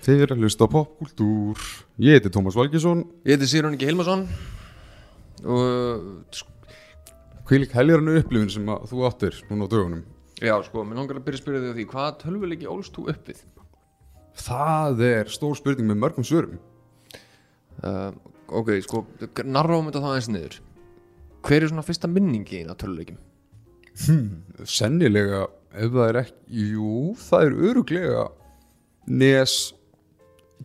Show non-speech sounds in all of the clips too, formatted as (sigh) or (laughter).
Þið er að hlusta á popkultúr. Ég heiti Tómas Valgesson Ég heiti Sýrún Ingi Hilmarsson. Og Hvílik helgarnu upplifin sem að þú áttir núna á dögunum. Já, sko, mér langar að byrja að spyrja þig á því hvað tölvuleiki ólst þú upp við? Það er stór spurning með mörgum svörum. Uh, ok, sko, narráum þetta þá aðeins niður. Hver er svona fyrsta minningi á tölvuleikim? Sennilega, ef það er ekki Jú, það er öruglega Nes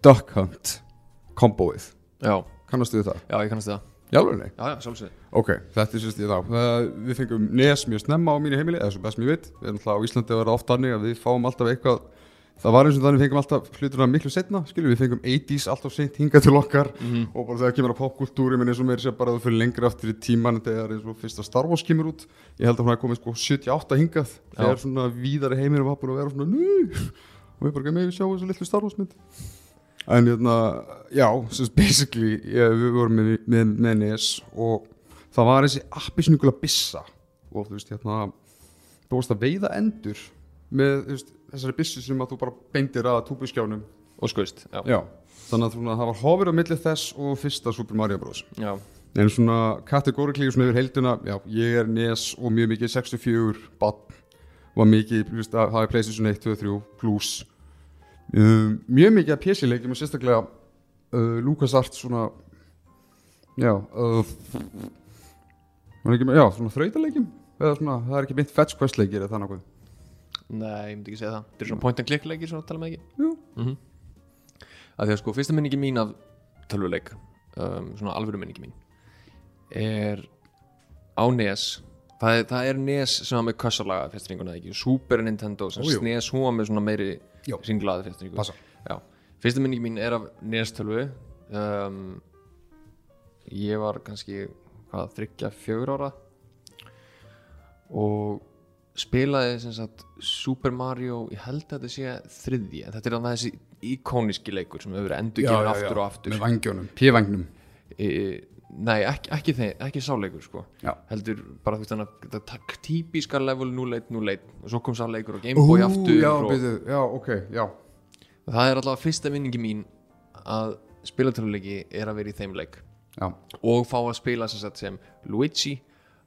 Duck Hunt komboið. Kannastu þið það? já, ég kannast það. Já, alveg nei Já, já, sjálfsög Ok, þetta er sérst ég þá. Það, Við fengum Nes mjög snemma á mínu heimili eða svo best mér veit. Við erum alltaf á Íslandi að vera oft þannig að við fáum alltaf eitthvað. Það var eins og þannig við fengum alltaf hluturna miklu setna skilur við fengum 80s alltaf seint hingað til okkar. Og bara þegar kemur að popkultúri minn eins og mér sé bara að þú fyrir lengra aftur í tíman þegar eins og fyrsta Star Wars kemur út. Ég held að hún komið sko 78 hingað. Þegar svona víðari heimir var búin að vera svona nú. Og við bara ekki með sjá þessu litlu Star Wars mynd en hérna, já, svo basically ég, við vorum með, með, með NES og það var þessi appi snugula bissa. Og þú veist, hérna þú varst að veiða endur með veist, þessari bissu sem að þú bara beindir að túbuskjánum Og skoist, þannig að það var hofir á milli þess og fyrsta Super Mario Bros. Já, en svona kategóriklíu svona yfir heildina já, ég er NES og mjög mikið 64 bann var mikið, þú veist, að hafa PlayStation 1, 2, 3 plus um, mjög mikið að PC-leikjum og sérstaklega uh, LucasArts svona já uh, ekki, já, svona svona, það er ekki mynd fetch quest leikir eða þannig okkur nei, ég myndi ekki segja það. Þetta er svona point and click leikir, svona tala með ekki? Jú. mm Að því að sko, fyrsta minningi mín af tölvuleik um, Svona alvöru minningi mín Er á NES Það er, það er NES sem var með kössalaga festringuna ekki? Super Nintendo sem. SNES hún var með svona meiri Já. singlaði festringu Passa. Já, fyrsta minningi mín er af NES tölvu um, Ég var kannski hvað, þryggja fjögur ára. Og spilaði sem sagt Super Mario ég held að þetta sé þriðji en þetta er þannig þessi íkóniski leikur sem hefur verið endur gefið aftur og aftur. Með vangjónum, p-vangnum e, nei, ekki, ekki, þeir, ekki sáleikur sko. Heldur bara þú veist þannig að típiska level 0-1, 0-1 og svo kom sáleikur og Gameboy aftur já, og, byrju, já, ok, já. Það er allavega fyrsta minningi mín að spilatöluleiki er að vera í þeim leik. Já, og fá að spila sem, sagt, sem Luigi.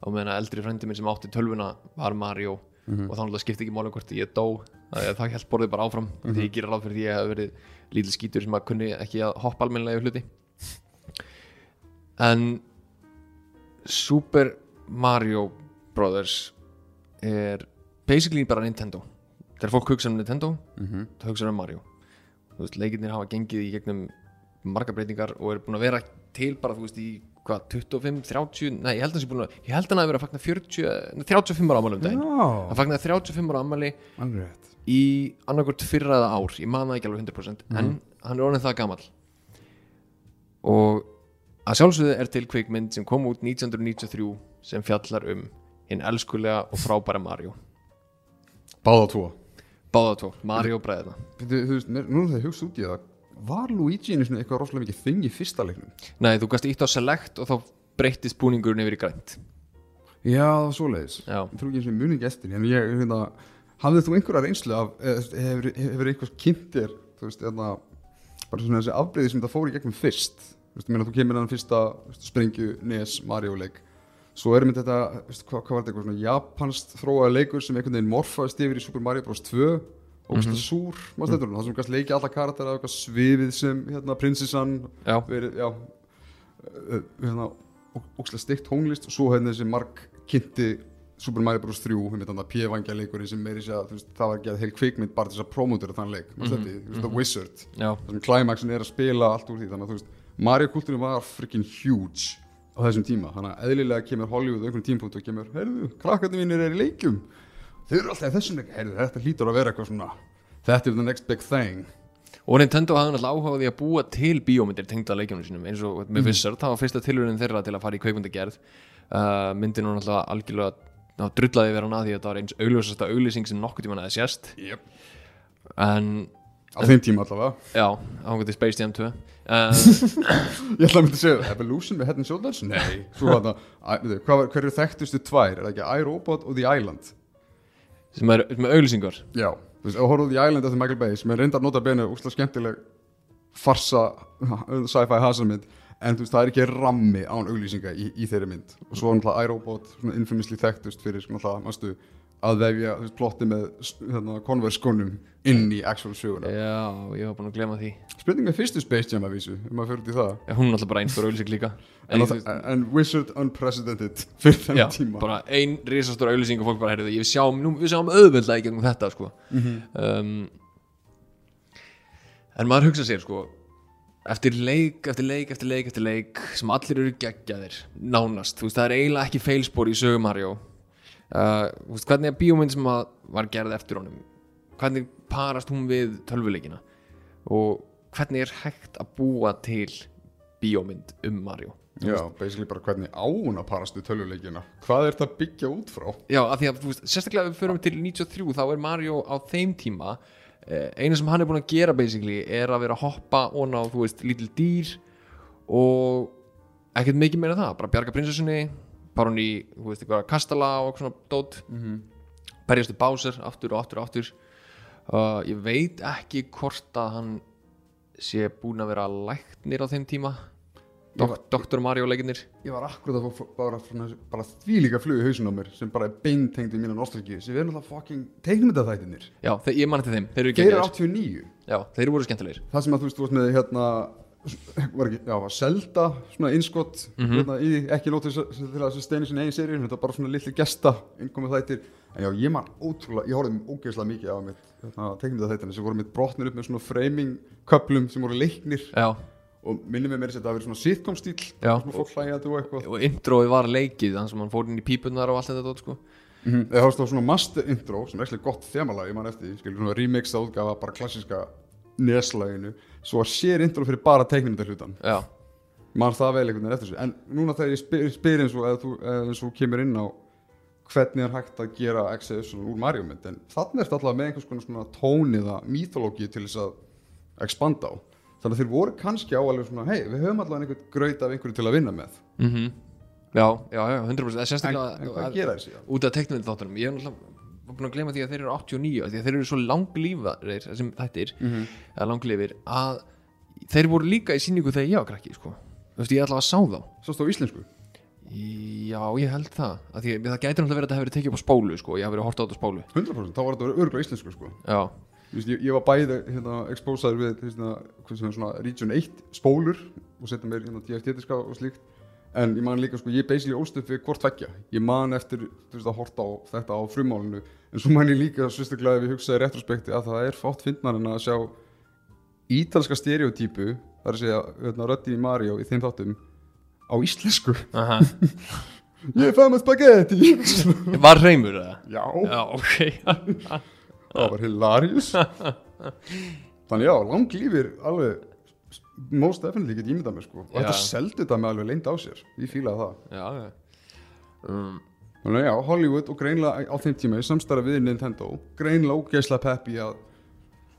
Og meðan eldri frendi minn sem átti tölvuna var Mario. Og þá náttúrulega skipti ekki máli hvort ég dó. Það, það held borðið bara áfram. Því ég gerir ráð fyrir því að ég hef verið lítil skítur sem að kunni ekki að hoppa almennlega í hluti en Super Mario Brothers er basically bara Nintendo. Þegar fólk hugsa um Nintendo þá hugsa um Mario. Leikirnir hafa gengið í gegnum margar breytingar og er búin að vera til bara, þú veist, í hvað, 25, 30 nei, ég held að það sé ég held að hann að vera að fagna 40, nei, 35 ára ámæli um daginn. Að fagna 35 ára alveg rétt. í annarkort fyrra eða ár ég man það ekki alveg 100% en hann er orðin það gamall. Og að sjálfsögðu er til kvikmynd sem kom út 1993 sem fjallar um hinn elskulega og frábæra Mario. Báða tvo. Báða tvo, Mario og bræðina Þú, veist, mér- nú er það hugst út í það Var Luigi einu svona eitthvað rosalega mikið þing í fyrsta leiknum? nei, þú gast ítt á select og þá breyttist búningurinn yfir í grænt. Já, það var svoleiðis. Já. Ég trú ekki eins og muni gestin En ég, hérna, hafðið þú einhverja reynslu af eða, Hefur, hefur eitthvað kynntir Þú veist, hérna Bara svona þessi afbreyði sem það fór í gegnum fyrst Ég meina þú kemur hann fyrsta Sprengju, Nes, Mario leik Svo erum við þetta, þú veist, hvað, var þetta eitthvað svona Japanst þróaði leikur sem einhvern veginn morfaðist yfir í Super Mario Bros. 2 og mm -hmm. súr, maður stendur það sem kannski leiki alla karakter af eitthvað svifið sem hérna, prinsessan verið, já hérna, ókslega steikt tónlist og svo hérna þessi mark kynnti Super Mario Bros. 3 hérna þannig að P-vangja leikurinn sem meiri sér að það var ekki að heil kvikmynd bara þess að promótura þann leik, maður stendur því, þú veist, The Wizard já, það sem climaxin er að spila allt úr því þannig að þú veist, Mario kultúrin var freaking huge á þessum tíma. Þannig að eðlilega kemur Hollywood á einhvern tímpunkt og kemur, heyrðu, krakkarnir mínir er í leikjum. Þau eru alltaf þessum leik, heyrðu, þetta hlýtur að vera eitthvað svona þetta er the next big thing. Og Nintendo hafði náttúrulega áhuga á því að búa til bíómyndir tengda leikjunum sínum eins og með Wizard, það var fyrsta tilhörun þeirra til að fara í kveikmyndagerð uh, myndin var náttúrulega algjörlega ná, drullaði vera hana því að þetta var eins augljósasta auglýsing sem nokkuð tíma næði sérst yep. en á þeim tíma allavega. Já, áhuga til Space Jam 2 uh, (laughs) ég ætla að mynda að segja það, Evolution með Head and Shoulders? Nei, svo (laughs) var það, æ, veitu, hvað var- hver eru þekktustu tvær, er það ekki iRobot og The Island? Sem er sem auglýsingar. Já, þú veist, þú horfðu The Island eftir Michael Bay sem er reyndar nota bene úslega skemmtileg farsa (laughs) sci-fi hasarmynd en þú veist, það er ekki rammi án auglýsinga í, í þeirri mynd. Og svo er náttúrulega iRobot infamously þekktust fyrir náttúrulega, mástu, að vefja plotti með hérna, konverskónum inn í actual söguna. Já, ég var búin að glema því. Spurning með fyrstu Space Jam að vísu um að fyrir í það. Já, Hún er alltaf bara einstóra auðlýsing líka. En, En, en, Wizard Unprecedented fyrir Já, þennan tíma. bara ein risastóra auðlýsing og fólk bara heyrðu Ég sjáum, nú, við sjáum auðvöldlega í gegnum þetta sko. um, En maður hugsa sér sko Eftir leik, eftir leik, eftir leik, eftir leik sem allir eru geggjaðir nánast, þú veist, það er eiginlega ekki feilspor í sögu Mario uh, veist, hvernig er bíómynd sem að var gerð eftir honum? Hvernig parast hún við tölvuleikina? Og hvernig er hægt að búa til bíómynd um Mario? Já, basically bara hvernig á hún að parast við tölvuleikina? Hvað er þetta að byggja út frá? Já, af því að, þú veist, sérstaklega við förum til 93 þá er Mario á þeim tíma eh, eina sem hann er búin að gera basically er að vera að hoppa og ná, þú veist, lítil dýr og ekkert mikið meira en það, bara bjarga prinsessunni hún í, þú veist, eitthvað kastala og eitthvað svona dót. Mm -hmm. berjastu básir, aftur og aftur og aftur. Uh, ég veit ekki hvort að hann sé búin að vera læknir á þeim tíma. Dok Dr. Mario leikinnir Ég var akkurat að fá bara, bara, bara því líka flug í hausin á mér sem bara er beintengd í mínu nostalgíu sem við erum alltaf fucking teiknumyndaþættinir Já, ég man eftir þeim, þeir eru Þeir eru geggjaðir. 89 Já, þeir voru skemmtilegir. Það sem að þú veist, þú veist með hérna var ekki, já, var Zelda svona innskott Mhm. hérna, í, ekki nótið til að steini sinni eigin serið, þetta var bara svona litli gesta innkomið þættir, en já, ég man ótrúlega ég horfði ógeðslega mikið á mitt hérna, teiknumynda þættina sem voru mitt brotnir upp með svona framing köplum sem voru leiknir Já, og minnum með mér að þetta hafi verið svona sitcom stíl svona fólk hlægjandi og eitthvað og introið var leikið þannig sem hann fór inn í pípunar og allt þetta dót, sko. Mm -hmm. Það var svona master intro sem er ekki gott þemalag, ég man eftir skilur svona remixa útgafa bara klassiska neslæginu, svo var sér intro fyrir bara teiknumynda hlutan, Já, man það vel einhvern veginn eftir þessu, en núna þegar ég spyr, spyr eins og eða þú, eða þú kemur inn á hvernig er hægt að gera Exodus úr Mario mynd, en þannig er þetta alltaf með einhvers konar svona tóniða mythologi til þess að expanda á, þannig að þeir voru kannski á alveg svona, hei, við höfum allavega einhvern graut af einhverju til að vinna með, mm já, já, já, 100% Það er en, en hvað gera síðan? út af teknuminn þáttunum ég er náttúrulega búin að gleyma því að þeir eru 89 af því að þeir eru svo langlífarir þessum þættir, Mhm. eða langlífir að þeir voru líka í síningu þegar ég var krakki sko. þú veist, ég að sá þá Svo stóð íslensku? já, ég held það að því, að það gæti náttúrulega verið að það hefur verið tekið upp á spólu sko. ég hafi verið að horta á þetta á spólu 100% þá var þetta örgulega íslensku sko veist, ég, ég var bæði hérna, expósaður við hérna, sem er svona Region 1 spólur og setja mér hérna, DFT-diska og slíkt en ég man líka, sko, ég basically ólst upp við hvort tveggja. Ég man eftir þú veist, að horta á þetta á frumálinu en svo man ég líka sérstaklega ef ég hugsaði retrospekti að það er fátt fyndnar en að sjá ítalska stereotypu þar að segja hérna, röddi í Mario í þeim þáttum á íslensku. (laughs) Ég fæði með spagetti (laughs) var reymur það? já, já, ok. Það var hilarious. (laughs) Þannig já, langlífir alveg most definitely get ímyndað mér sko. Og Já. þetta seldi þetta með alveg leynd á sér. Ég fílaði það. Já, um, þannig já, Hollywood og greinlega á þeim tíma í samstarf við Nintendo greinlega ógeðslega pepp í að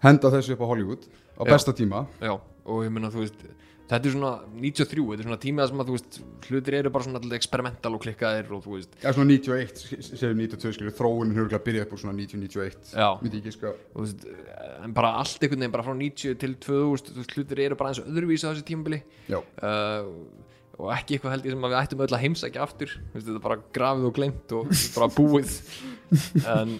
henda þessu upp á Hollywood á Já. besta tíma. Já, og ég meina, þú veist þetta er svona 93, þetta er svona tímið sem að þú veist hlutir eru bara svona alltaf experimental og klikkaðir og þú veist, já, svona 91, séu 92 skilur þróunin hörgulega byrjaði upp úr svona 90-91 Já. myndi ekki sko og þú veist en bara allt einhvern veginn, bara frá 90 til 2000 þú veist, hlutir eru bara eins og öðruvísi á þessu tímabili. Já, uh, og ekki eitthvað held ég sem að við ættum öll að heimsækja aftur. Þú veist, þetta er bara grafið og glemt og bara búið. (laughs) En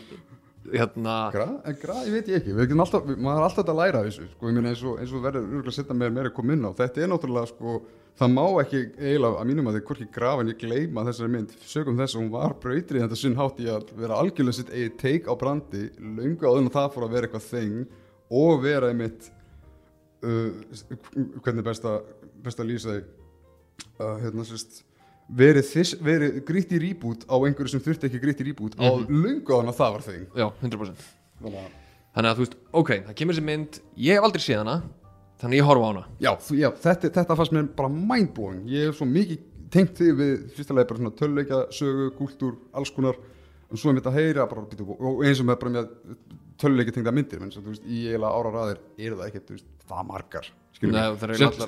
hérna en gra, ég veit ég ekki. Alltaf, maður er alltaf að læra þessu sko, ég meina eins og, og verður örgulega að setja meira meira inn á, þetta er náttúrulega sko það má ekki eiginlega að mínum að þið hvorki grafa en ég gleyma þessari mynd. Sögum þess að hún var brautrið þetta sinn hátt í að vera algjörlega sitt eigi teik á brandi. Löngu áður en það fór að vera eitthvað þeng og vera einmitt uh, hvernig best að best að lýsa því? Uh, hérna sérst verið, þess, verið grýtt í rýbút á einhverju sem þurfti ekki grýtt í rýbút mm -hmm. á löngu áður en að það var þeng já, 100% þannig að þannig þú veist, ok, það kemur þessi mynd ég hef aldrei séð hana þannig að ég horfa á hana. Já, þú, já þetta, þetta fannst mér bara mindblowing. Ég hef svo mikið tengt þig við fyrsta leið bara svona töluleikja, sögu, kúltúr, alls konar. Og svo er mitt að heyra bara, og eins og með bara með töluleikja tengda myndir menn svo þú veist, í eiginlega ára raðir eru það ekkert þú veist, það margar Nei,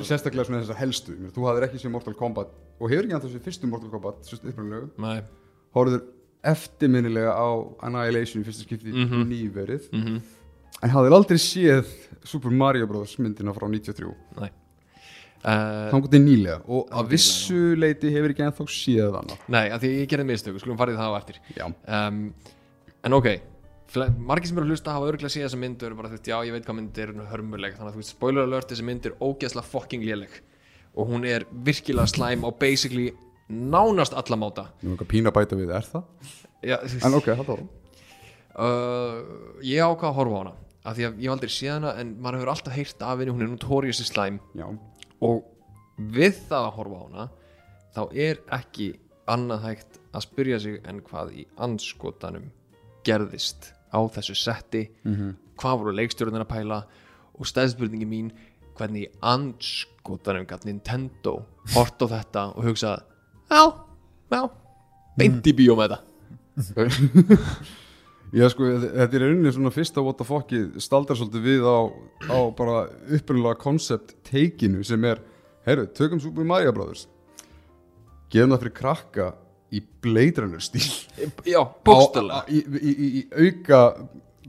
Sérstaklega svona þessar helstu. Mér, Þú hafðir ekki séð Mortal Kombat og hefur ekki að þessu fyrstu Mortal Kombat. Hóruður eftirminnilega á Annihilation í fyrsta skipti Mhm. nýverið. Mm En hafðir aldrei séð Super Mario Bros. myndina frá 93 Nei. Uh, Þannig til nýlega Og að vissu leiti hefur ekki ennþá séð hana. Nei, af því ég gerði mistöku, skulum farið það á eftir. Um, En ok Margir sem eru að hlusta hafa örgulega séð þessa mynd og eru bara veist, já ég veit hvað mynd er hörmuleg. Þannig að þú veist, spoiler alert, þessi mynd er ógeðslega fucking léleg. Og hún er virkilega slæm á basically nánast alla máta. Nú eitthvað pína bæta við, er það? já, En ok, halda (laughs) ára uh, ég ákvað að horfa á hana af því að ég aldrei séð hana en maður hefur alltaf heyrt af henni, hún er notoriously slæm. Já, og við það að horfa á hana þá er ekki annað hægt að spyrja sig en hvað í anskotanum gerðist á þessu setti hvað voru leikstjórnir að pæla og stæðspurningi mín hvernig í anskotanum gætt Nintendo hort á þetta og hugsa já, já beint í bíó með þetta. (laughs) Já sko, þetta er rauninni svona fyrsta what the fuck staldar svolítið við á, á bara upprunalega koncept teikinu sem er, heyrðu, tökum Super Mario Brothers gefum það fyrir krakka í Blade Runner stíl. Já, bókstala í, í, í, auka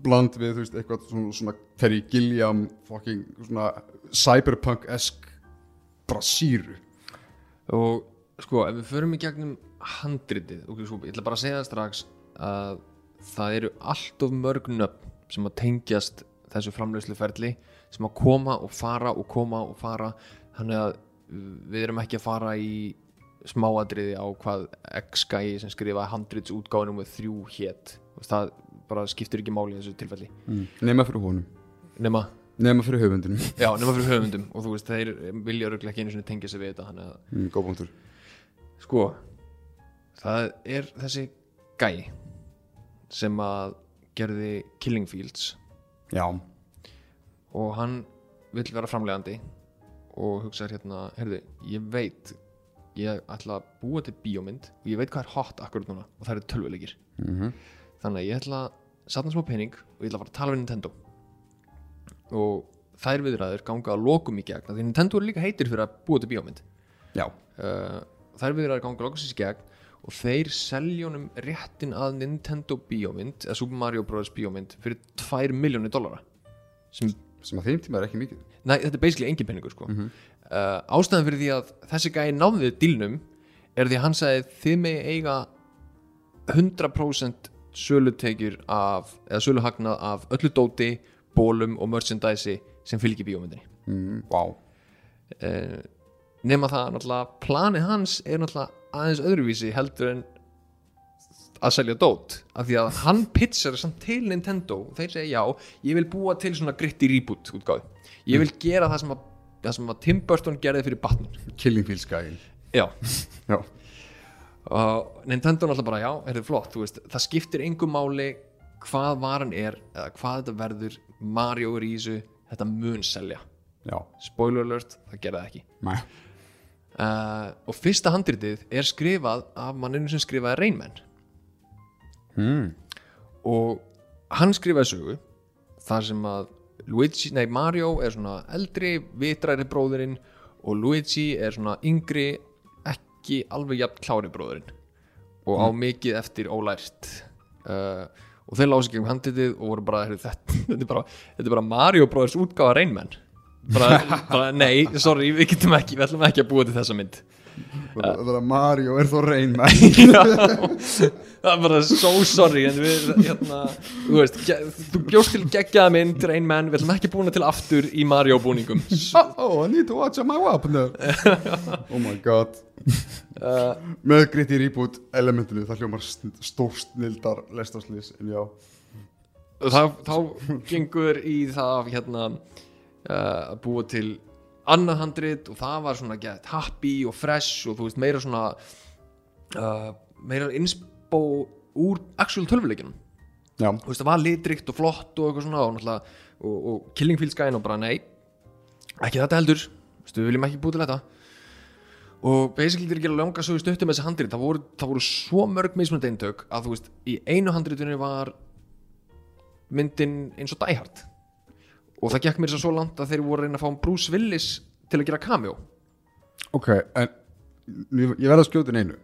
bland við, þú veist, eitthvað svona, svona Terry Gilliam, fucking svona cyberpunk-esk bara síru og sko, ef við förum í gegnum handritið, ok, sko, ég ætla bara að segja það strax að það eru allt of mörg nöfn sem að tengjast þessu framleiðsluferli sem að koma og fara og koma og fara. Þannig að við erum ekki að fara í smáadriði á hvað X-gæi sem skrifaði handritsútgáðunum með þrjú hétt það bara skiptir ekki máli í þessu tilfelli. Mm. nema fyrir honum. Nema, nema fyrir höfundinum. (laughs) Já, nema fyrir höfundum. Og þú veist, þeir vilja örgulega ekki einu sinni tengja sig við þetta að mm, góð punktur. Sko Það er þessi gæ sem að gerði Killing Fields. Já, og hann vill vera framlegandi og hugsa hérna, heyrðu, ég veit ég ætla að búa til bíómynd og ég veit hvað er hot akkurat núna og það eru tölvuleikir. Mm þannig að ég ætla að satna smá pening og ég ætla að fara að tala við Nintendo. Og þær viðræður ganga að lokum í gegn því Nintendo er líka heitir fyrir að búa til bíómynd. Já, uh, þær viðræður ganga loksins í gegn og þeir seljónum réttin að Nintendo bíómynd eða Super Mario Bros. bíómynd fyrir 2 miljónir dollara. Sem, sem að þeim tíma er ekki mikið. Næ, þetta er basically engin penningur sko. Uh, ástæðan fyrir því að þessi gæði náði dílnum er því að hann sagði þið megi eiga 100% sölutekjur af eða söluhagnað af öllu dóti bólum og merchandise sem fylgir bíómyndinni. Mm, wow. uh, nema það náttúrulega planið hans er náttúrulega aðeins öðruvísi heldur en að selja dót af því að hann pitchar samt til Nintendo og þeir segja já, ég vil búa til svona gritti reboot útgáðu ég vil gera það sem að, það sem að Tim Burton gerði fyrir Batman. Killing Fields gæin já, (laughs) já, og Nintendo náttúrulega bara já, er þið flott, veist, það skiptir engum máli hvað varan er eða hvað þetta verður, Mario er í þessu þetta mun selja. Já, spoiler alert, það gerði það ekki. Uh, og fyrsta handritið er skrifað af manninu sem skrifaði Rainman mm. og hann skrifaði sögu þar sem að Luigi, nei Mario er svona eldri, vitræri bróðurinn og Luigi er svona yngri ekki alveg jafn klári bróðurinn og á mikið eftir ólært uh, og þeir lási gegn handritið og voru bara, þetta, (laughs) þetta, er bara þetta er bara Mario bróðurs útgáfa Rainman bara, (laughs) bara nei, sorry, við getum ekki við ætlum ekki að búa til þessa mynd það er að Mario er þó reyn mæ (laughs) það er bara so sorry en við, hérna, þú veist þú bjóst til geggjaða mynd, Rain Man við ætlum ekki búin til aftur í Mario búningum. (laughs) Oh, I need to watch my weapon (laughs) oh my god. Uh, með gritti reboot elementinu það hljómar stórsnildar lestarslýs en já. Þá, þá gengur í það hérna uh, að búa til annað handrit og það var svona gett happy og fresh og þú veist meira svona uh, meira inspo úr actual tölvuleikinum já, þú veist það var litrikt og flott og eitthvað svona og, náttúrulega- og, og Killing Fields gæn og bara nei ekki þetta heldur, þú veist, við viljum ekki búið til þetta. Og basically þeir gera langa sögu stuttum með þessi handrit það voru, það voru svo mörg mismunandi eintök að þú veist, í einu handritinu var myndin eins og Die Hard og það gekk mér svo langt að þeir voru að reyna að fá Bruce Willis til að gera cameo. Ok, en ég, ég verð að skjóta inn einu.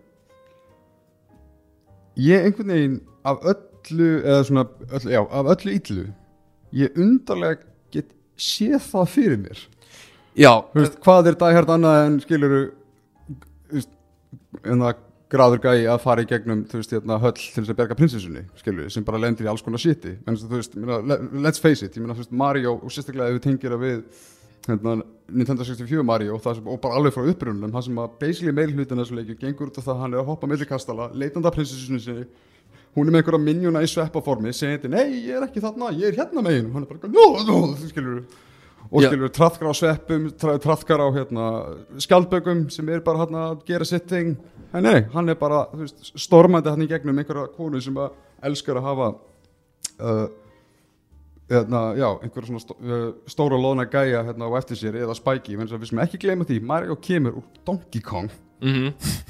Ég einhvern veginn af öllu eða svona, öllu, já, af öllu illu ég undarlega get séð það fyrir mér. Já, veist, hvað er daghært annað en skiluru en það graður gæi að fara í gegnum þú veist, hérna, höll til þess að berga prinsessunni skiluru, sem bara lendir í alls konar shiti. En þú veist, le- let's face it ég meina, þú veist, Mario og sérstaklega ef við tengir að við hérna, Nintendo 64 Mario og, sem, og bara alveg frá upprunum það sem að basically meil hlutin þessu leikju gengur út af það að hann er að hoppa milli kastala leitanda prinsessunni sinni hún er með einhverja minjuna í sveppaformi segir nei, ég er ekki þarna, ég er hérna megin. Og hann er bara, no, no, skilur og Já. skilur trafkar á sveppum tra- trafkar á hérna, skjaldbökum sem er bara hérna að gera sitt en nei, hann er bara veist, stormandi hann í gegnum einhverja konu sem að elskar að hafa uh, hérna, já, einhverja svona stó, uh, stóra loðna gæja hérna á eftir sér eða spæki, menn svo við sem ekki gleyma því Mario kemur úr Donkey Kong. Mhm,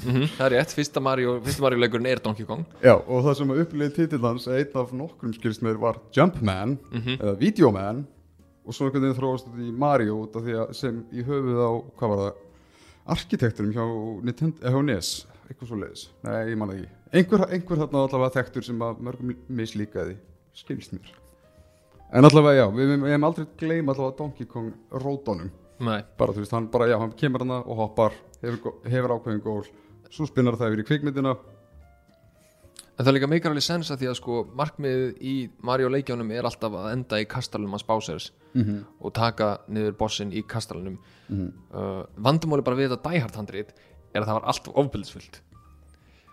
mhm, það er rétt fyrsta Mario, fyrsta Mario leikurinn er Donkey Kong. Já, og það sem að upplýði titill hans einn af nokkrum skilst mér var Jumpman eða Videoman og svo einhvern veginn þróast þetta í Mario út af því að sem í höfuð á, hvað var það arkitekturum hjá Nintendo, eða hjá NES eitthvað svo leiðis, nei ég manna ekki. Einhver, einhver þarna allavega þekktur sem að mörgum mislíkaði, skilst mér. En allavega já, við hefum aldrei gleyma allavega Donkey Kong rótonum nei, bara þú veist, hann bara, já, hann kemur hana og hoppar hefur, hefur ákveðin gól svo spinnar það yfir í kvikmyndina En það líka meikar alveg sens að því að sko markmiðið í Mario leikjónum er alltaf að enda í kastalunum hans Bowsers Mhm. og taka niður bossin í kastalunum uh, Vandamáli bara við þetta handrit er að það var allt ofbildisfullt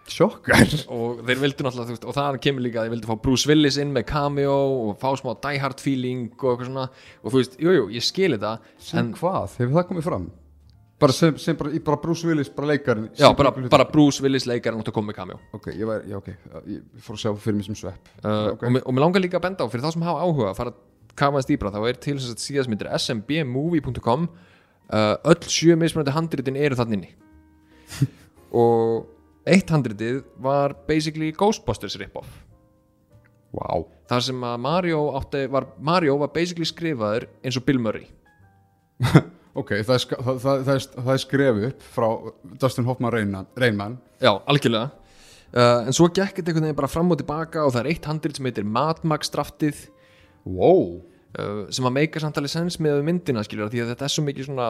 Sjokkar og þeir vildu náttúrulega, þú veist, og það kemur líka að þeir vildu fá Bruce Willis inn með cameo og fá smá Die Hard feeling og eitthvað svona og þú veist, jújú, jú, ég skil þetta Sem en hvað? Hefur það komið fram? Bara sem, sem bara, bara Bruce Willis, bara leikarinn já, bara, bara Bruce Willis leikar náttúrulega komið með cameo. Ok, ég var, já ok, ég fór að sjá fyrir mig sem svepp. Uh, Ok. og, mér- og mér langar líka að benda á fyrir þá sem hafa áhuga að fara að kafa þess dýbra þá er til þess að síðast myndir smbmovie.com uh, öll sjö mismunandi handritin eru þannig inni. (laughs) Og eitt handritið var basically Ghostbusters rip-off. Vá. Þar sem að Mario, átti, var, Mario var basically skrifaður eins og Bill Murray (laughs) Ok, það er, það, það, er, það er skref upp frá Dustin Hoffman Reynman, já, algjörlega. Uh, en svo gekk þetta einhvern veginn bara fram og tilbaka og það er eitt handrit sem heitir Mad Max draftið Wow. uh, sem að meika samtalið sens með myndina skilur því að þetta er svo mikið svona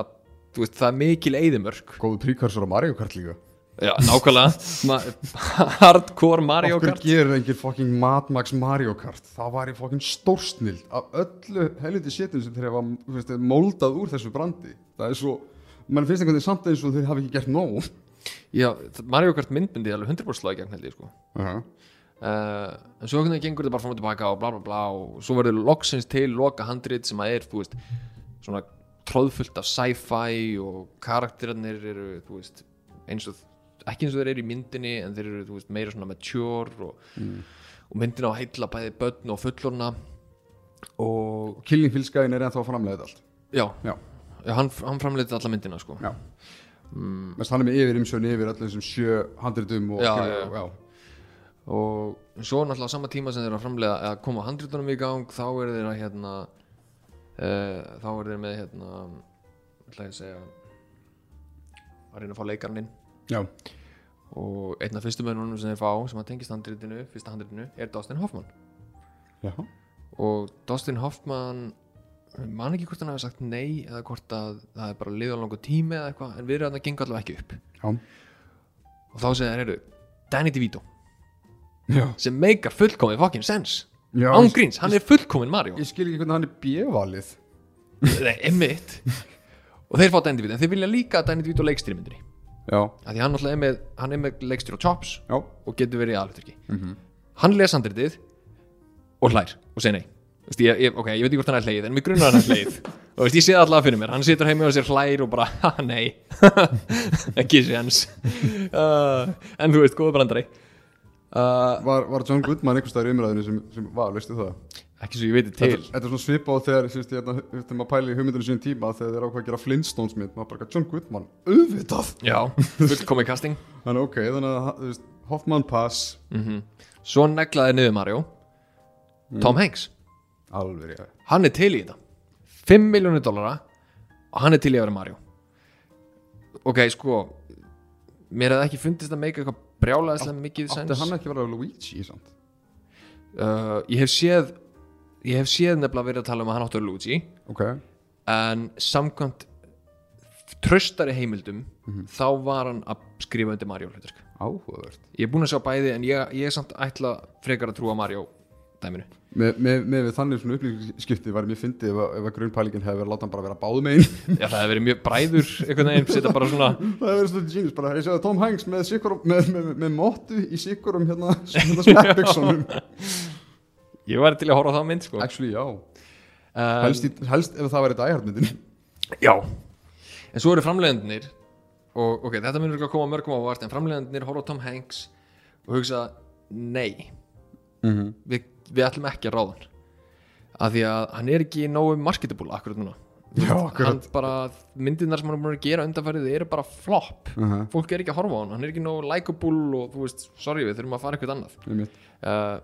veist, það er mikil eyðimörk. Góðu príkarsur á Mario Kart líka já, nákvæmlega. (laughs) Ma hardcore Mario Okkur Kart. gerir engin fucking Mad Max Mario Kart. Það var í fucking stórsnill Af öllu helviti sétum sem þeir hafa moldað úr þessu brandi. Það er svo mann finnst einhvern veginn samt eins og þeir hafa ekki gert nóg. Já, Mario Kart myndbindi er alveg 100% slagi gegn held ég sko. Uh -huh. Uh, en svo hvernig gengur þetta bara fram og tilbaka og bla bla bla og svo verður loksins til loka handrit sem að er, þú veist svona tróðfullt af sci-fi og karakterarnir eru, þú veist eins og, ekki eins og þeir eru í myndinni en þeir eru, veist, meira svona mature og, og myndin á að heilla bæði börn og fullorna og Killing Field Skyin er ennþá að framleiða þetta allt. Já, Já, já hann, hann framleiti alla myndina sko. Já. Mest hann er með yfir imsjón yfir allir þessum sjö handritum og já, og svo náttúrulega á sama tíma sem þeir eru að framlega að koma handritunum í gang þá eru þeir að hérna uh, þá eru þeir með hérna ætla ég að segja að reyna að fá leikarinn inn já. og einn af fyrstu mönnunum sem þeir fá sem að tengist handritinu, fyrsta handritinu er Dustin Hoffman já. og Dustin Hoffman man ekki hvort hann hafi sagt nei eða hvort að það er bara liðan langur tími eða eitthvað en við erum að það gengur allavega ekki upp já. og þá segir þeir, heyrðu, Danny DeVito já. sem meikar fullkomið fucking sens já án ég, gríns, hann er fullkomin Mario ég skil ekki hvernig hann er bjövalið Nei, emmitt (laughs) og þeir fá Danny DeVito, en þeir vilja líka Danny DeVito leikstýri myndinni Já, af því hann náttúrulega er með, hann er með leikstýri og chops já, og getur verið í aðluturki Mhm. hann les handritið og hlær og segir nei. Vist, ég, ég, ok, ég veit ekki hvort hann er hleið en mér grunnar hann er hleið og veist, ég sé það allavega fyrir mér. Hann situr heimi og sér hlær og bara (laughs) ha, nei, (laughs) ekki séns. (laughs) Uh, en þú veist, góða brandari. Uh, var, var John Goodman einhvers staðar í umræðinu sem, sem var, veistu það? Ekki svo ég veit til Þetta, þetta er svona svipa á þegar, sérst, ég, hérna, þegar maður pæli í hugmyndinu sín tíma þegar þeir ákvað að gera Flintstones mynd, maður bara, John Goodman, auðvitað. Já, fullkomið casting. (laughs) Þannig ok, þannig að, þú veist, Hoffman Pass. Mm svo neglaði niður Mario. Tom Hanks. Alveg, já hann er til í þetta. 5 miljónir dollara og hann er til í að vera Mario. Ok, sko mér hefði ekki fundist að meika eitthvað brjálæðislega mikið Átti hann ekki að vera Luigi, samt? uh, ég hef séð ég hef séð nefnilega verið að tala um að hann áttu að Luigi. Ok. En samkvæmt tröstari heimildum þá var hann að skrifa undir Mario hlutverk. Áhugavert. Ég er búinn að sjá bæði en ég, ég er samt ætla frekar að trúa Mario dæminu. Með, með, með þannig svona upplýskipti var mér fyndið ef, ef að grunnpælingin hefði verið að láta hann bara vera báðum einn (laughs) já það hefur verið mjög bræður einhvern veginn setja bara svona (laughs) það hefði verið svona genius bara ég segði Tom Hanks með, með, með, með, með móttu í sikkurum hérna, smekkbyggsonum (laughs) ég var til að horfa á það mynd sko. Actually já. Um, helst, í, helst ef það væri dæhardmyndin já. En svo eru framleiðendunir og ok, þetta munur ekki að koma mörgum á vart en framleiðendunir horfa á Tom Hanks og hugsa nei -hmm. við, við ætlum ekki að ráða hann af því að hann er ekki nógu marketable akkurat núna. Já, hann akkurat. bara, myndirnar sem hann er búin að gera undanfærið eru bara flop uh -huh. fólk er ekki að horfa á hann, hann er ekki nógu likeable og þú veist, sorry við þurfum að fara eitthvað annað. Uh,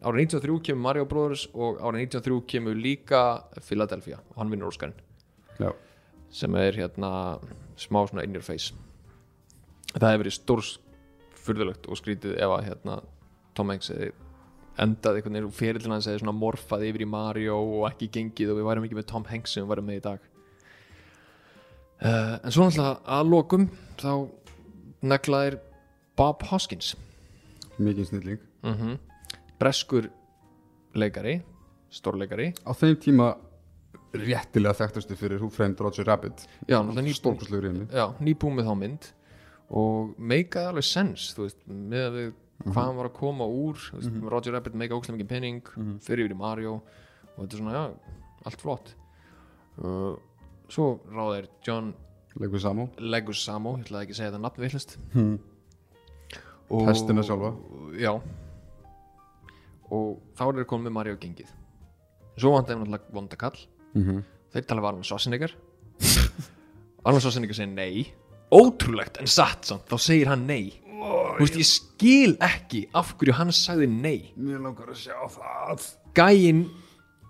árið 93 kemur Mario Brothers og árið 93 kemur líka Philadelphia. Og hann vinnur Óskarinn. Sem er hérna smá svona in your face. Það hefur verið stórs furðulegt og skrítið ef að hérna Tom Hanks hefði endað einhvern veginn fyrirlin hans hefði svona morfað yfir í Mario og ekki gengið og við værum ekki með Tom Hanks sem við værum með í dag. Uh, en svo náttúrulega að lokum þá neglaðir Bob Hoskins. Mikið snilling. Mm breskur leikari stórleikari á þeim tíma réttilega þekktustu fyrir Who Framed Roger Rabbit. Já, með þá mynd. Og meikaði alveg sens þú veist, með að við hvað hann var að koma úr veist, Roger Rabbit meika ókslega mikið penning fyrir yfir í Mario. Og þetta er svona, já, allt flott. Uh, svo ráðir John leikur Samo Leguizamo, ég ætlaði ekki að segja þetta nafn villist hmm. og, Pestina sjálfa. já og þá er þeir komið með Mario gengið. Svo vant þeim náttúrulega vondakall mm -hmm. þeir tala var Arnold Schwarzenegger. (laughs) Arnold Schwarzenegger segir nei. Ótrúlegt en satt samt þá segir hann nei. Þú veist ég skil ekki af hverju hann sagði nei. Mér langar að sjá það. Gæinn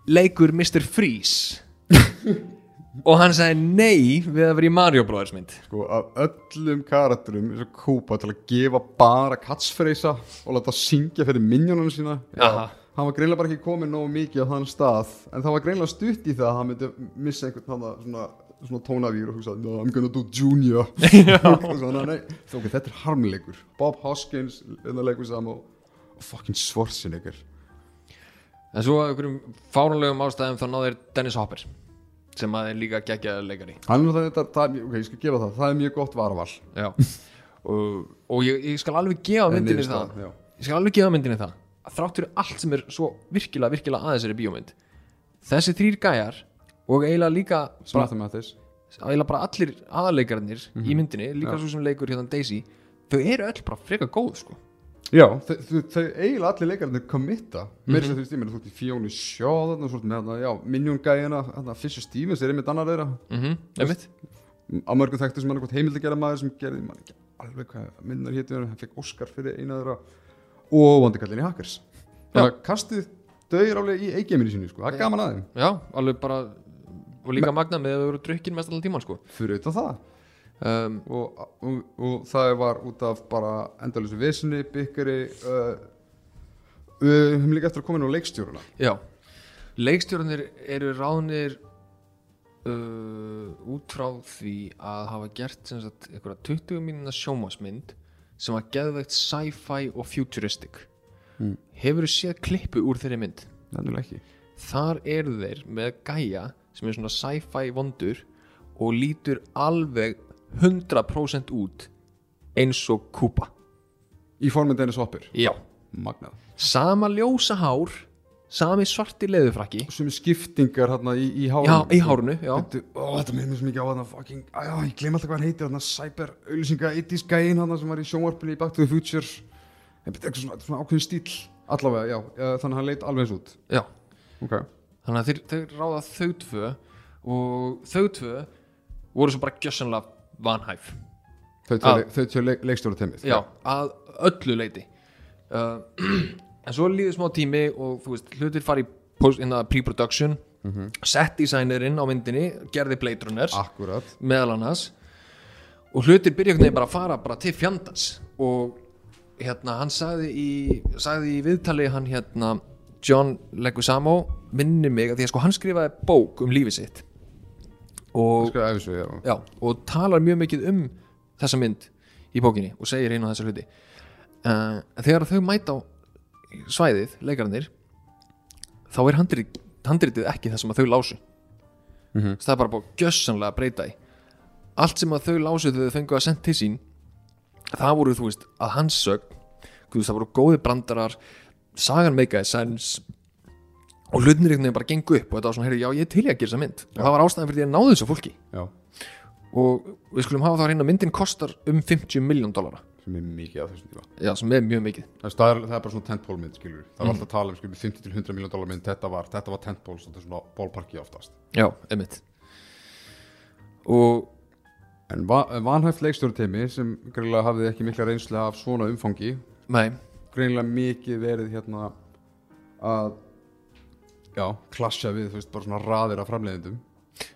leikur Mr. Freeze (laughs) og hann sagði nei við að vera í Mario Brothers mynd. Sko af öllum karakterum eins og Koopa til að gefa bara catchphrase og láta syngja fyrir minjónunum sína. Aha. hann var greinlega bara ekki komið nógu mikið á þann stað en það var greinlega stutt í það að hann myndi missa einhvern þannig svona, svona tónavýr og hugsa no, I'm gonna do junior. (laughs) Svona nei ok, þetta er harmleikur. Bob Hoskins, þetta leikur saman og, fucking Schwarzenegger. En svo af einhverjum fárunlegum ástæðum þá náður Dennis Hopper sem að er líka geggjaður leikari hann er þetta, það, ok, ég skal gefa það það er mjög gott varaval Já. og, og ég, ég skal alveg gefa myndinni það já. ég skal alveg gefa myndinni það að þrátt fyrir allt sem er svo virkilega, virkilega aðeins er í bíómynd þessi þrýr gæjar og eiginlega líka eiginlega bara allir aðaleikarnir Mhm. í myndinni, líka svo sem leikur hérna Daisy þau eru öll bara freka góð sko. Já, þau, eiginlega allir leikarnir kommitta Mhm. mér -hmm. þú veist, ég meina þú veist í Fjónu Sjó þarna, svo með já, þarna, Fisher Stevens er einmitt annar þeirra mm -hmm. einmitt á mörgum þekktu sem er eitthvað heimild að gera maður sem gerði, mann ekki alveg hvað minnar hétu hann fekk Oscar fyrir eina þeirra og vandikallin í Hackers þannig að kastið dögir álega í eigeiminu sínu, sko, það er gaman aðeim já, alveg bara og líka magnað með að þau eru drukkin mest allan tíman sko. fyrir utan það um, og, og, og það var út af bara endalösu vissinni, byggari uh, við höfum líka eftir að koma inn á leikstjóruna Já, leikstjórnir eru ráðnir uh, út frá því að hafa gert sem sagt einhverja 20 mínuna sjómasmynd sem var geðveikt sci-fi og futuristic Mm. Hefur þú séð klippu úr þeirri mynd? nefnilega ekki Þar eru þeir með gæja sem er svona sci-fi vondur og lítur alveg 100% út eins og kúpa. Í formin Dennis Hopper? Já. Magnað. Sama ljósa hár Sami svarti leðufrakki sem er skiptingar hérna í, í Já, hárinu í hárunu, já. Þetta, ó, þetta minnir svo mikið á þarna fucking á, ég glem alltaf hvað hann heitir þarna cyber auðlýsinga 80s gæinn hann sem var í sjónvarpinu í Back to the Future. Þetta er eitthvað svona, svona ákveðin stíl allavega, já, þannig að hann leit alveg eins út. Já, ok, þannig að þeir, þeir ráða þau tvö og þau tvö voru svo bara gjössanlega vanhæf. Þau tvö leik, leikstjóra teimið já, að öllu leiti uh, (clears throat) en svo líður smá tími og þú veist, hlutir fari í post- in the pre-production set designerinn á myndinni gerði Blade Runners akkurat meðal annars. Og hlutir byrja bara að fara bara til fjandans. Og hérna hann sagði í, sagði í viðtali hann hérna John Leguizamo minnir mig að því að sko hann skrifaði bók um lífið sitt og, svo, já. já, og talar mjög mikið um þessa mynd í bókinni og segir einu af þessar hluti uh, þegar þau mæta á svæðið, leikararnir þá er handrit, handritið ekki það sem að þau lásu Mhm. það er bara búið gjössanlega að breyta í allt sem að þau lásu þegar þau fengu að senda til sín það voru þú veist að hans veist, það voru góði brandarar sagan meikaði sens og hlutinir einhvern veginn bara gengu upp og þetta var svona, heyrðu, já ég er til í að gera þessa mynd. Og það var ástæðan fyrir því að náðu þessu fólki. Já, og við skulum hafa það að að myndin kostar um 50 miljón dólara sem er mikið á þessum tíma. Já, sem er mjög mikið. Það er, það er, það er bara svona tentpól mynd, skilur Það var alltaf að tala um, skilur, 50 til 100 miljón dólar mynd. Þetta var, þetta var tentpól, svona svona bólparki oftast. Já, einmitt. Og En va vanhæft leikstjórnteimi sem greinlega hafði ekki mikla reynslu af svona umfangi já, klassja við, þú veist, bara svona raðir af framleiðendum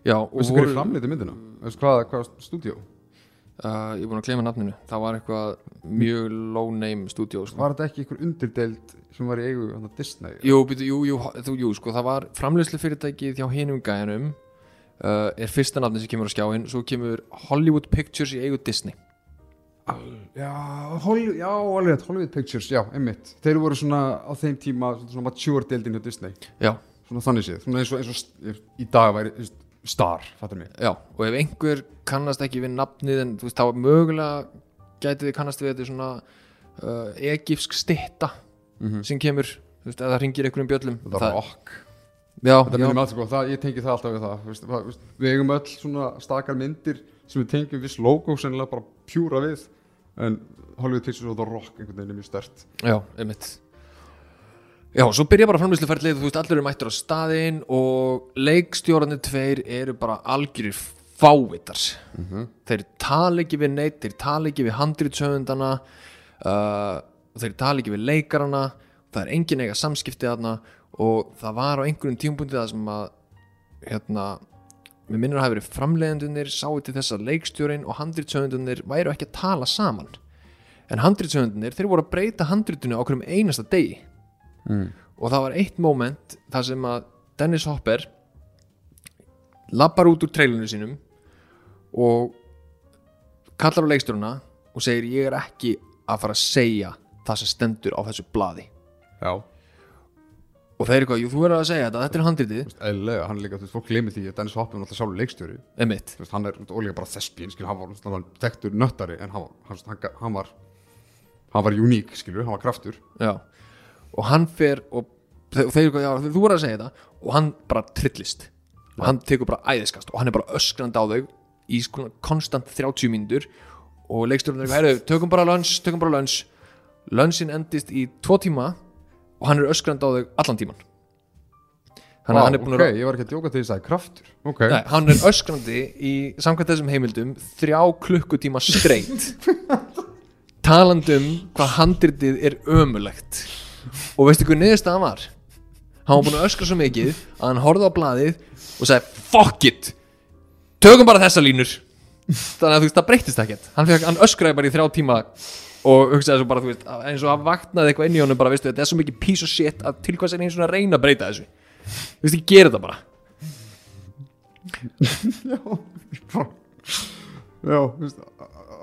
já, og Veistu hverju framleiði myndina? Veistu hvað, hvað stúdíó? uh, ég er búin að gleyma nafninu það var eitthvað mjög low name studio sko. Var þetta ekki einhver undirdeild sem var í eigu hana, Disney? jú, byrju, jú, jú, þú, jú, sko, það var framleiðslu fyrirtækið hjá hinum gæjanum uh, er fyrsta nafni sem kemur á skjáin svo kemur Hollywood Pictures í eigu Disney Já, Hollywood, já, alveg, Hollywood Pictures, já, einmitt. Þeir voru svona á þeim tíma svona, mature deildin hjá Disney. Já, Svona þannig séð, svona eins og, eins og í dag væri Star, fattar mig. Já, og ef einhver kannast ekki við nafnið en þú veist, þá mögulega gæti þið kannast við þetta svona uh, egifsk stitta sem kemur, þú veist, það ringir einhverjum bjöllum. Þetta er rock. Já, Þetta minnum alltaf það, ég tengi það alltaf við það það, veist, Við eigum öll svona stakar myndir sem við tengjum viss logo sennilega bara pjúra við en Hollywood Pictures og The Rock einhvern veginn er mjög stert Já, einmitt. Já, svo byrja bara framlýsluferðlið þú veist, allir eru mættur á staðinn og leikstjórarnir tveir eru bara algjörir fávitars þeir tala ekki við neitt þeir tala ekki við handritsöfundana uh, þeir tala ekki við leikarana það er engin eiga samskipti þarna og það var á einhverjum tímpúndi það sem að hérna, við minnum að hafa verið framleiðendunir sáu til þess að leikstjórin og handritsöfundunir væru ekki að tala saman. En handritsöfundunir, þeir voru að breyta handritinu á hverjum einasta degi. Mm. og það var eitt moment þar sem að Dennis Hopper lappar út úr trailinu sínum og kallar á leikstjóruna og segir ég er ekki að fara að segja það sem stendur á þessu blaði. Já, og þeir eru eitthvað, jú þú verður að segja þetta, þetta er handritið. Eðlilega, hann er líka, þú veist, fólk glemir því að Dennis Hopper er alltaf sjálfur leikstjóri. Emitt, Þú veist, hann er ólega bara þespín, skil, hann var náttúrulega þekktur nöttari en hann var, hann, hann, var hann var uník, skilur, hann var kraftur. Já. Og hann fer og og þeir eru eitthvað, þú verður að segja þetta og hann bara trillist. Og hann tekur bara æðiskast og hann er bara öskrandi á þau í svona konstant 30 mínútur. Og leikstjórnir og hann er öskrandi á þau allan tíman þannig að hann er búin ok, að ég var ekki að djóka að það er kraftur. Ok, Nei, hann er öskrandi í samkvæmt þessum heimildum þrjá klukkutíma streitt (laughs) talandi um hvað handritið er ömulegt og veistu hvað niðurstaðan var? Hann var búin að öskra svo mikið að hann horfði á blaðið og sagði fuck it. Tökum bara þessa línur. Þannig að þú veist það breytist ekkert. Hann, hann öskraði bara í þrjá tíma og hugsaði svo bara þú veist eins og að vaknaði eitthvað inn í honum bara veistu þetta er svo mikið piece of shit að til hvað sem eins og að reyna að breyta þessu? Þú veist ég gera þetta (laughs) bara Já, þú veist,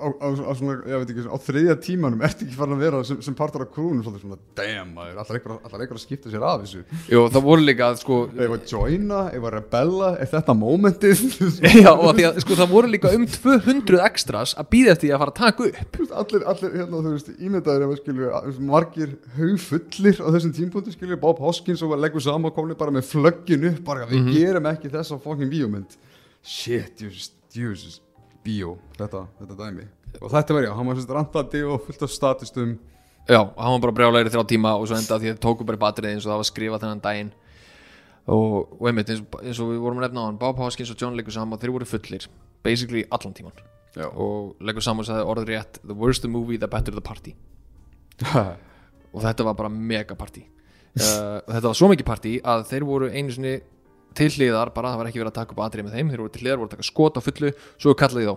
á, á, á, svona, ekki, á þriðja tímanum ertu ekki farin að vera sem, sem partur af krúnum svona, damn, allar einhver, að skipta sér af þessu? Jú, það voru líka að sko Ef að joina, ef að rebella, er þetta momentið? (laughs) Já, og að að sko það voru líka um 200 extras að býða eftir að fara að taka upp. Allir, allir, hérna, þú veist, ímyndaður ef að skilju, að- margir haugfullir á þessum tímpunktu, skilju, Bob Hoskins og leggur saman og komni bara með flöggin upp, bara við gerum ekki þessa fokkin bíómynd. Shit, Jesus, Jesus, bíó, þetta, þetta dæmi. Og þetta var já, hann var sérst randandi og fullt af statistum. Já, hann var bara brjálæri í þrjá tíma og svo enda því að þau tóku bara batrið eins og það var skrifað þennan daginn og, og einmitt eins, og- eins og við vorum að nefna á hann Bob Hoskins og John leggur saman þeir voru fullir basically allan tíman Já. og leggur saman sagði orðið rétt the worse the movie the better the party (laughs) og þetta var bara mega party uh, þetta var svo mikið party að þeir voru einu sinni til hliðar bara það var ekki verið að taka upp atrið með þeim þeir voru til hliðar, voru að taka skot á fullu svo kallaði þá,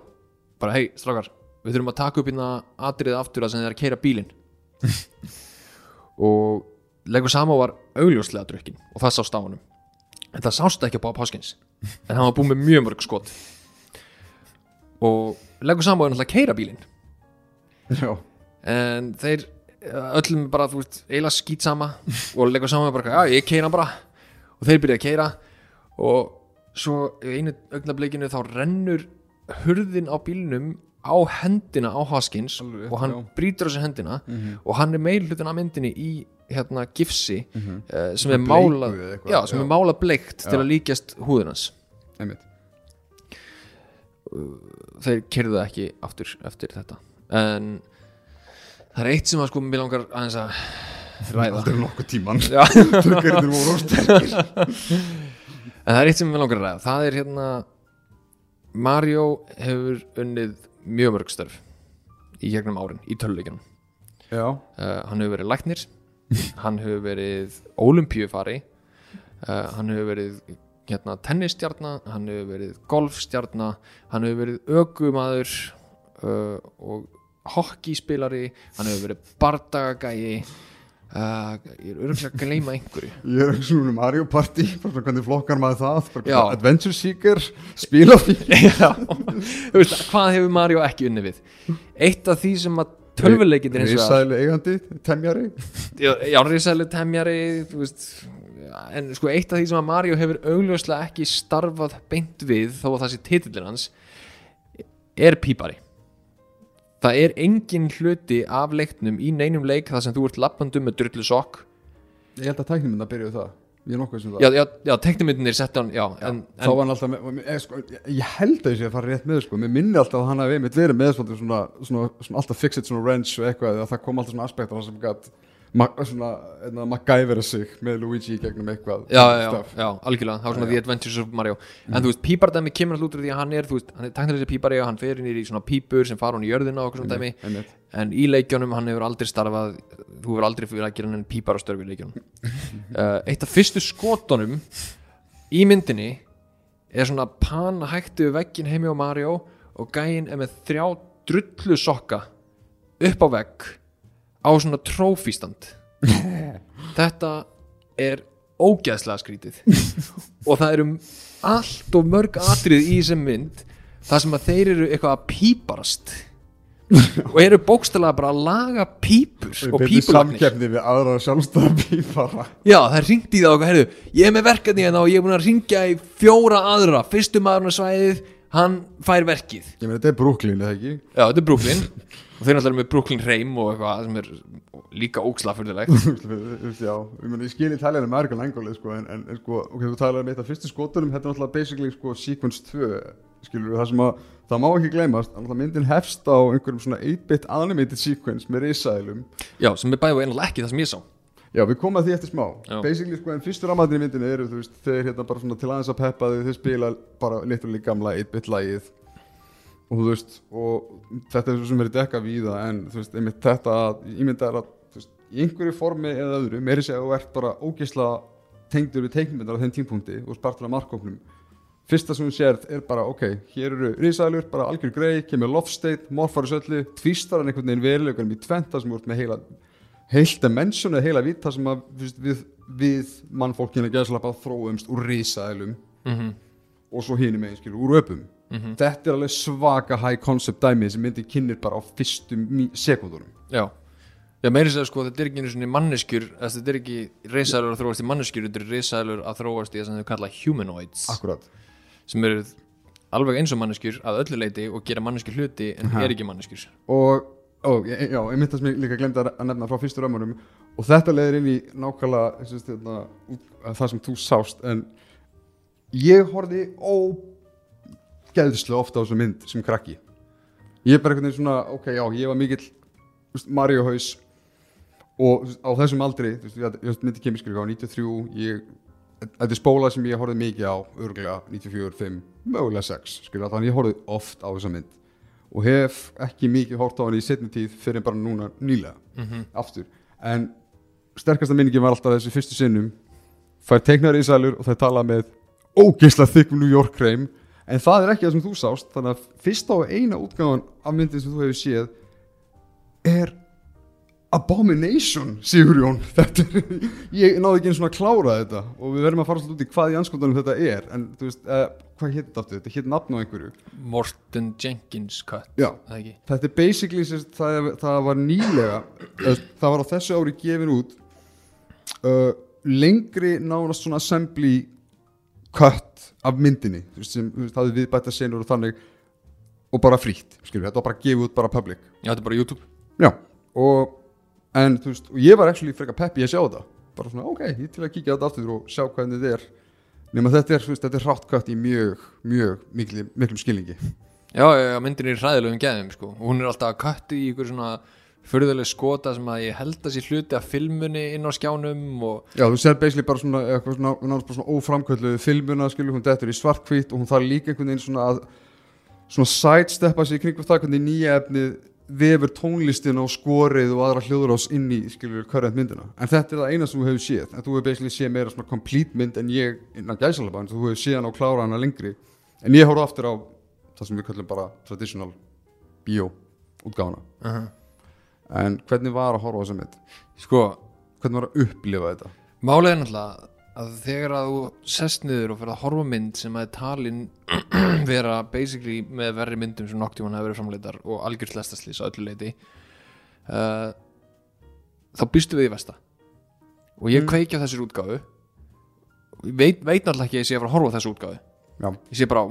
bara hei strákar við þurfum að taka upp hérna atrið aftur að sem þeir eru að keira bílinn. (laughs) Og Lego Samo var augljóslega drukkin og það sást á honum. En það sást ekki á Bob Hoskins. En hann var búinn með mjög mörg skot. Og Lego Sambo er náttúrulega keira bílinn. Já, en þeir öllum bara, þú veist, eiginlega skýt sama og Lego Sambo er bara, já, ég keira bara. Og þeir byrja að keira og svo einu augnablikinu þá rennur hurðin á bílnum á hendina á Hoskins Alveg og hann já. brýtur þessu hendina og hann er meir hlutin af myndinni í hérna gifsi Mhm. uh, sem er eða eitthvað, já, sem er málað bleikt til að líkjast húðunans einmitt. Þeir kyrðu ekki aftur eftir þetta. En það er eitt sem að sko mér langar aðeins að ræða Aldrei nokkuð tíman Já. (laughs) Tökkarnir voru ósterkir (laughs) en það er eitt sem mér langar að ræða. Það er hérna Mario hefur unnið mjög mörg störf í gegnum árin í töluleikjunum Já, uh, hann hefur verið læknir (laughs) hann hefur verið olimpíufari uh, hann hefur verið hérna, tennistjarna hann hefur verið golfstjarna hann hefur verið ökumaður uh, og hockeyspilari hann hefur verið bardagagægi uh, ég er örgulega að gleyma einhverju. (laughs) Ég er ekki svona um Mario Party hvernig flokkar maður það Já. Adventure Seeker, (laughs) Já, þú veist, hvað hefur Mario ekki unni við? Eitt af því sem að tölvuleikindir hins vegar Rísæli eigandi, temjari. Já, risælu temjari þú veist, já, en sko eitt af því sem að Mario hefur augljóslega ekki starfað beint við þó að það sé titillin hans er pípari það er engin hluti af leiknum í neinum leik þar sem þú ert lappandum með drullu sokk. Ég held að tæknum að byrja við það Ég er nokkuð sem það. Já, já, já teknimyndinir sett hann já, en, þá var hann alltaf með, ég, sko, ég held að ég sé að fara rétt með sko. mér minni alltaf að hann hafi einmitt verið með svona, svona, svona, svona alltaf fixit svona wrench og eitthvað að það kom alltaf svona aspektar sem gætt svona, einna, MacGyvera sig með Luigi gegnum eitthvað já, já, já, algjörlega. Það var svona The Adventures of Mario. En þú veist, pípardæmi kemur alltaf út úr því að hann er þú veist, hann er teknilega pípari og hann fer inn í svona pípur sem fara hún í jörðina og okkur svona dæmi. En í leikjónum hann hefur aldrei starfað þú hefur aldrei fyrir að gera hann pípar á störfi í leikjónum uh, (laughs) eitt af fyrstu skotunum í myndinni er svona pana hægtu veggin heimi á Mario og gæinn er með þrjá drullu sokka upp á vegg á svona trófístand. (laughs) Þetta er ógeðslega skrítið. (laughs) Og það eru allt og mörg atrið í þessum mynd þar sem að þeir eru eitthvað að píparast. (laughs) Og eru bókstælega bara að laga pípur og pípulagnir. samkeppni við aðra sjálfstæða pípara. Já það í það og heyrðu, ég er með verkefni hérna og ég er búin að ringja í fjóra aðra. Fyrstu maðurinn á svæðið hann fær verkið. Ég meina þetta er Brooklyn eða ekki? Já þetta er Brooklyn og þeir náttúrulega með Brooklyn Reim og eitthvað sem er líka ógslafurðilegt (laughs) já, ég meina ég skil í með American Angle sko, en, en, sko, ok, þú talaði um eitt af fyrstu skotunum þetta er náttúrulega basically sko sequence 2 skilur það sem að það má ekki gleymast, náttúrulega myndin hefst á einhverjum svona 8-bit animated sequence með risaðilum já sem er bæði og einlega ekki það sem ég sá. Já, við komum að því eftir smá. Já. Basically, sko, en fyrstur ámaðin í myndinu eru, þú veist, þeir hérna bara svona til aðeins að peppa þau, þeir spila bara literally gamla 8-bit lagið og þú veist, og þetta er svo sem verið dekka víða, en þú veist, einmitt þetta að, ímynda er að, þú veist, í einhverju formi eða öðru, meiri segja að þú ert bara ógeðsla tengdur við teiknmyndar á þeim tímpúnti og spartur af markkóknum fyrsta sem þú sérð er bara, ok, hér eru risaðlur, bara algjör grei, kemur love state, morfar í söllu, tvistar hann einhvern veginn verulegur í tventa sem ert með heila heilt dimension eða heila vitt þar sem að veist, við, við mannfólkinu gæðslapa þróumst úr risaðlum mm -hmm. og svo hinum megin skilur úr öpum þetta er alveg svaka high concept dæmi sem myndi kynir bara á fyrstu sekundunum já. Já, meiri segja sko, þetta er ekki einu svona manneskjur þetta er ekki risaðlur að þróast í manneskjur þetta er risaðlur að þróast í það sem þau kalla humanoids. Akkurat sem eru alveg eins og manneskjur að öllu leiti og gera manneskjur hluti en er ekki manneskjur. Og ó, já, ég sem ég líka glemdi að nefna frá fyrstu römmunum. Og þetta leiðir inn í nákvæmlega þetta, það sem þú sást. En ég horfði ógeðslega ofta á þessu mynd sem krakki. Ég er bara einhvern veginn svona, ok, já, ég var mikill Mario haus og á þessum aldri þú veist, ég, myndi kemiskri á 93 ég, þetta er spóla sem ég horfði mikið á örgulega 94, 5, mögulega 6 skilja, þannig ég horfði oft á þessa mynd og hef ekki mikið hort á hann í setni tíð fyrir bara núna nýlega aftur, en sterkasta minningin var alltaf þessi fyrstu sinnum fær teiknar í sælur og þær tala með ógeðslega þykkum New York kreim en það er ekki það sem þú sást þannig að fyrsta og eina útgáðan af myndin sem þú hefur séð er Abomination, Sigurjón. (laughs) Ég náði ekki eins og að klára þetta og við verðum að fara svolítið út í hvað í anskotanum þetta er. En þú veist, uh, hvað hétt þetta aftur? Þetta hétt nafn á einhverju. Morten Jenkins cut Já, þetta er basically sérst, það, það var nýlega það var á þessu ári gefin út uh, lengri nánast svona assembly cut af myndinni sem veist, hafði viðbætta senur og þannig og bara frítt, skilur, þetta var bara gefið út bara public. Já, þetta er bara YouTube. Já, og en þú veist, og ég var actually frekar peppi að sjá þetta. Bara svona, ok, ég til að kíkja þetta aftur og sjá hvernig þetta er. Nema þetta er, þú veist, þetta er hráttkatt í mjög, mjög mikli, miklum skilningi. Já, já, já, myndin er hræðilegum geðum sko. og hún er alltaf að köttu í ykkur svona furðuleg skota sem að ég held að sé hluti af filmunni inn á skjánum og Já, þú sér basically bara svona, svona, bara svona óframkvöldu filmuna, skilur, hún dettur í svartkvít og hún þarf líka einhvern veginn svona að svona sidesteppa sig í kringum það hvernig nýja efnið vefur tónlistin og skorið og aðra hljóðurás inn í, skilur, current myndina. En þetta er það eina sem þú hefur séð. En þú hefur basically séð meira svona complete mynd en ég innan gæsalaba, en þú hefur séð hann á klára hana lengri. En ég horfði aftur á það sem við kallum bara traditional bio útgáfana uh -huh. En hvernig var að horfa á þessa mynd? sko, Hvernig var að upplifa þetta? málið er náttúrulega að þegar að þú sest niður og fyrir að horfa mynd sem að talin (clears throat) vera basically með verri myndum sem noktíman hefur verið framleitar og algjört lestaslýs á öllu leiti uh, þá býstu við í vesta og ég Mm. kveiki á þessir ég veit, veit náttúrulega ekki að ég sé að fara að horfa á þessu útgáfu Já, ég sé bara,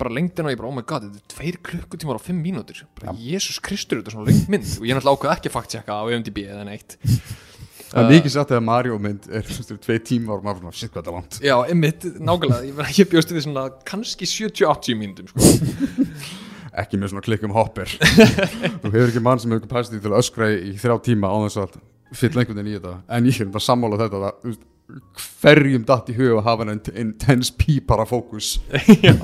bara lengdina og ég bara, oh my god, þetta er tveir klukkutímar og fimm mínútur. Bara, Jésús Kristur, þetta er svona lengt mynd. Og ég er náttúrulega ákveð ekki að fakt checka á IMDb eða neitt. Það er Uh, mikið satt að Mario mynd er tvei tímar og maður svona, shit hvað þetta er langt? Já, einmitt, nákvæmlega, ég, ég bjóst við svona kannski 70-80 mínútum sko. (laughs) ekki með svona klikkum hopper. Þú hefur ekki mann sem hefur capacity til að öskra í þrjá tíma á þess að fylla einhvern veginn í þetta. En ég er bara sammála þetta það, veist, hverjum datt í hug að hafa en intense pípara fókus (laughs) Já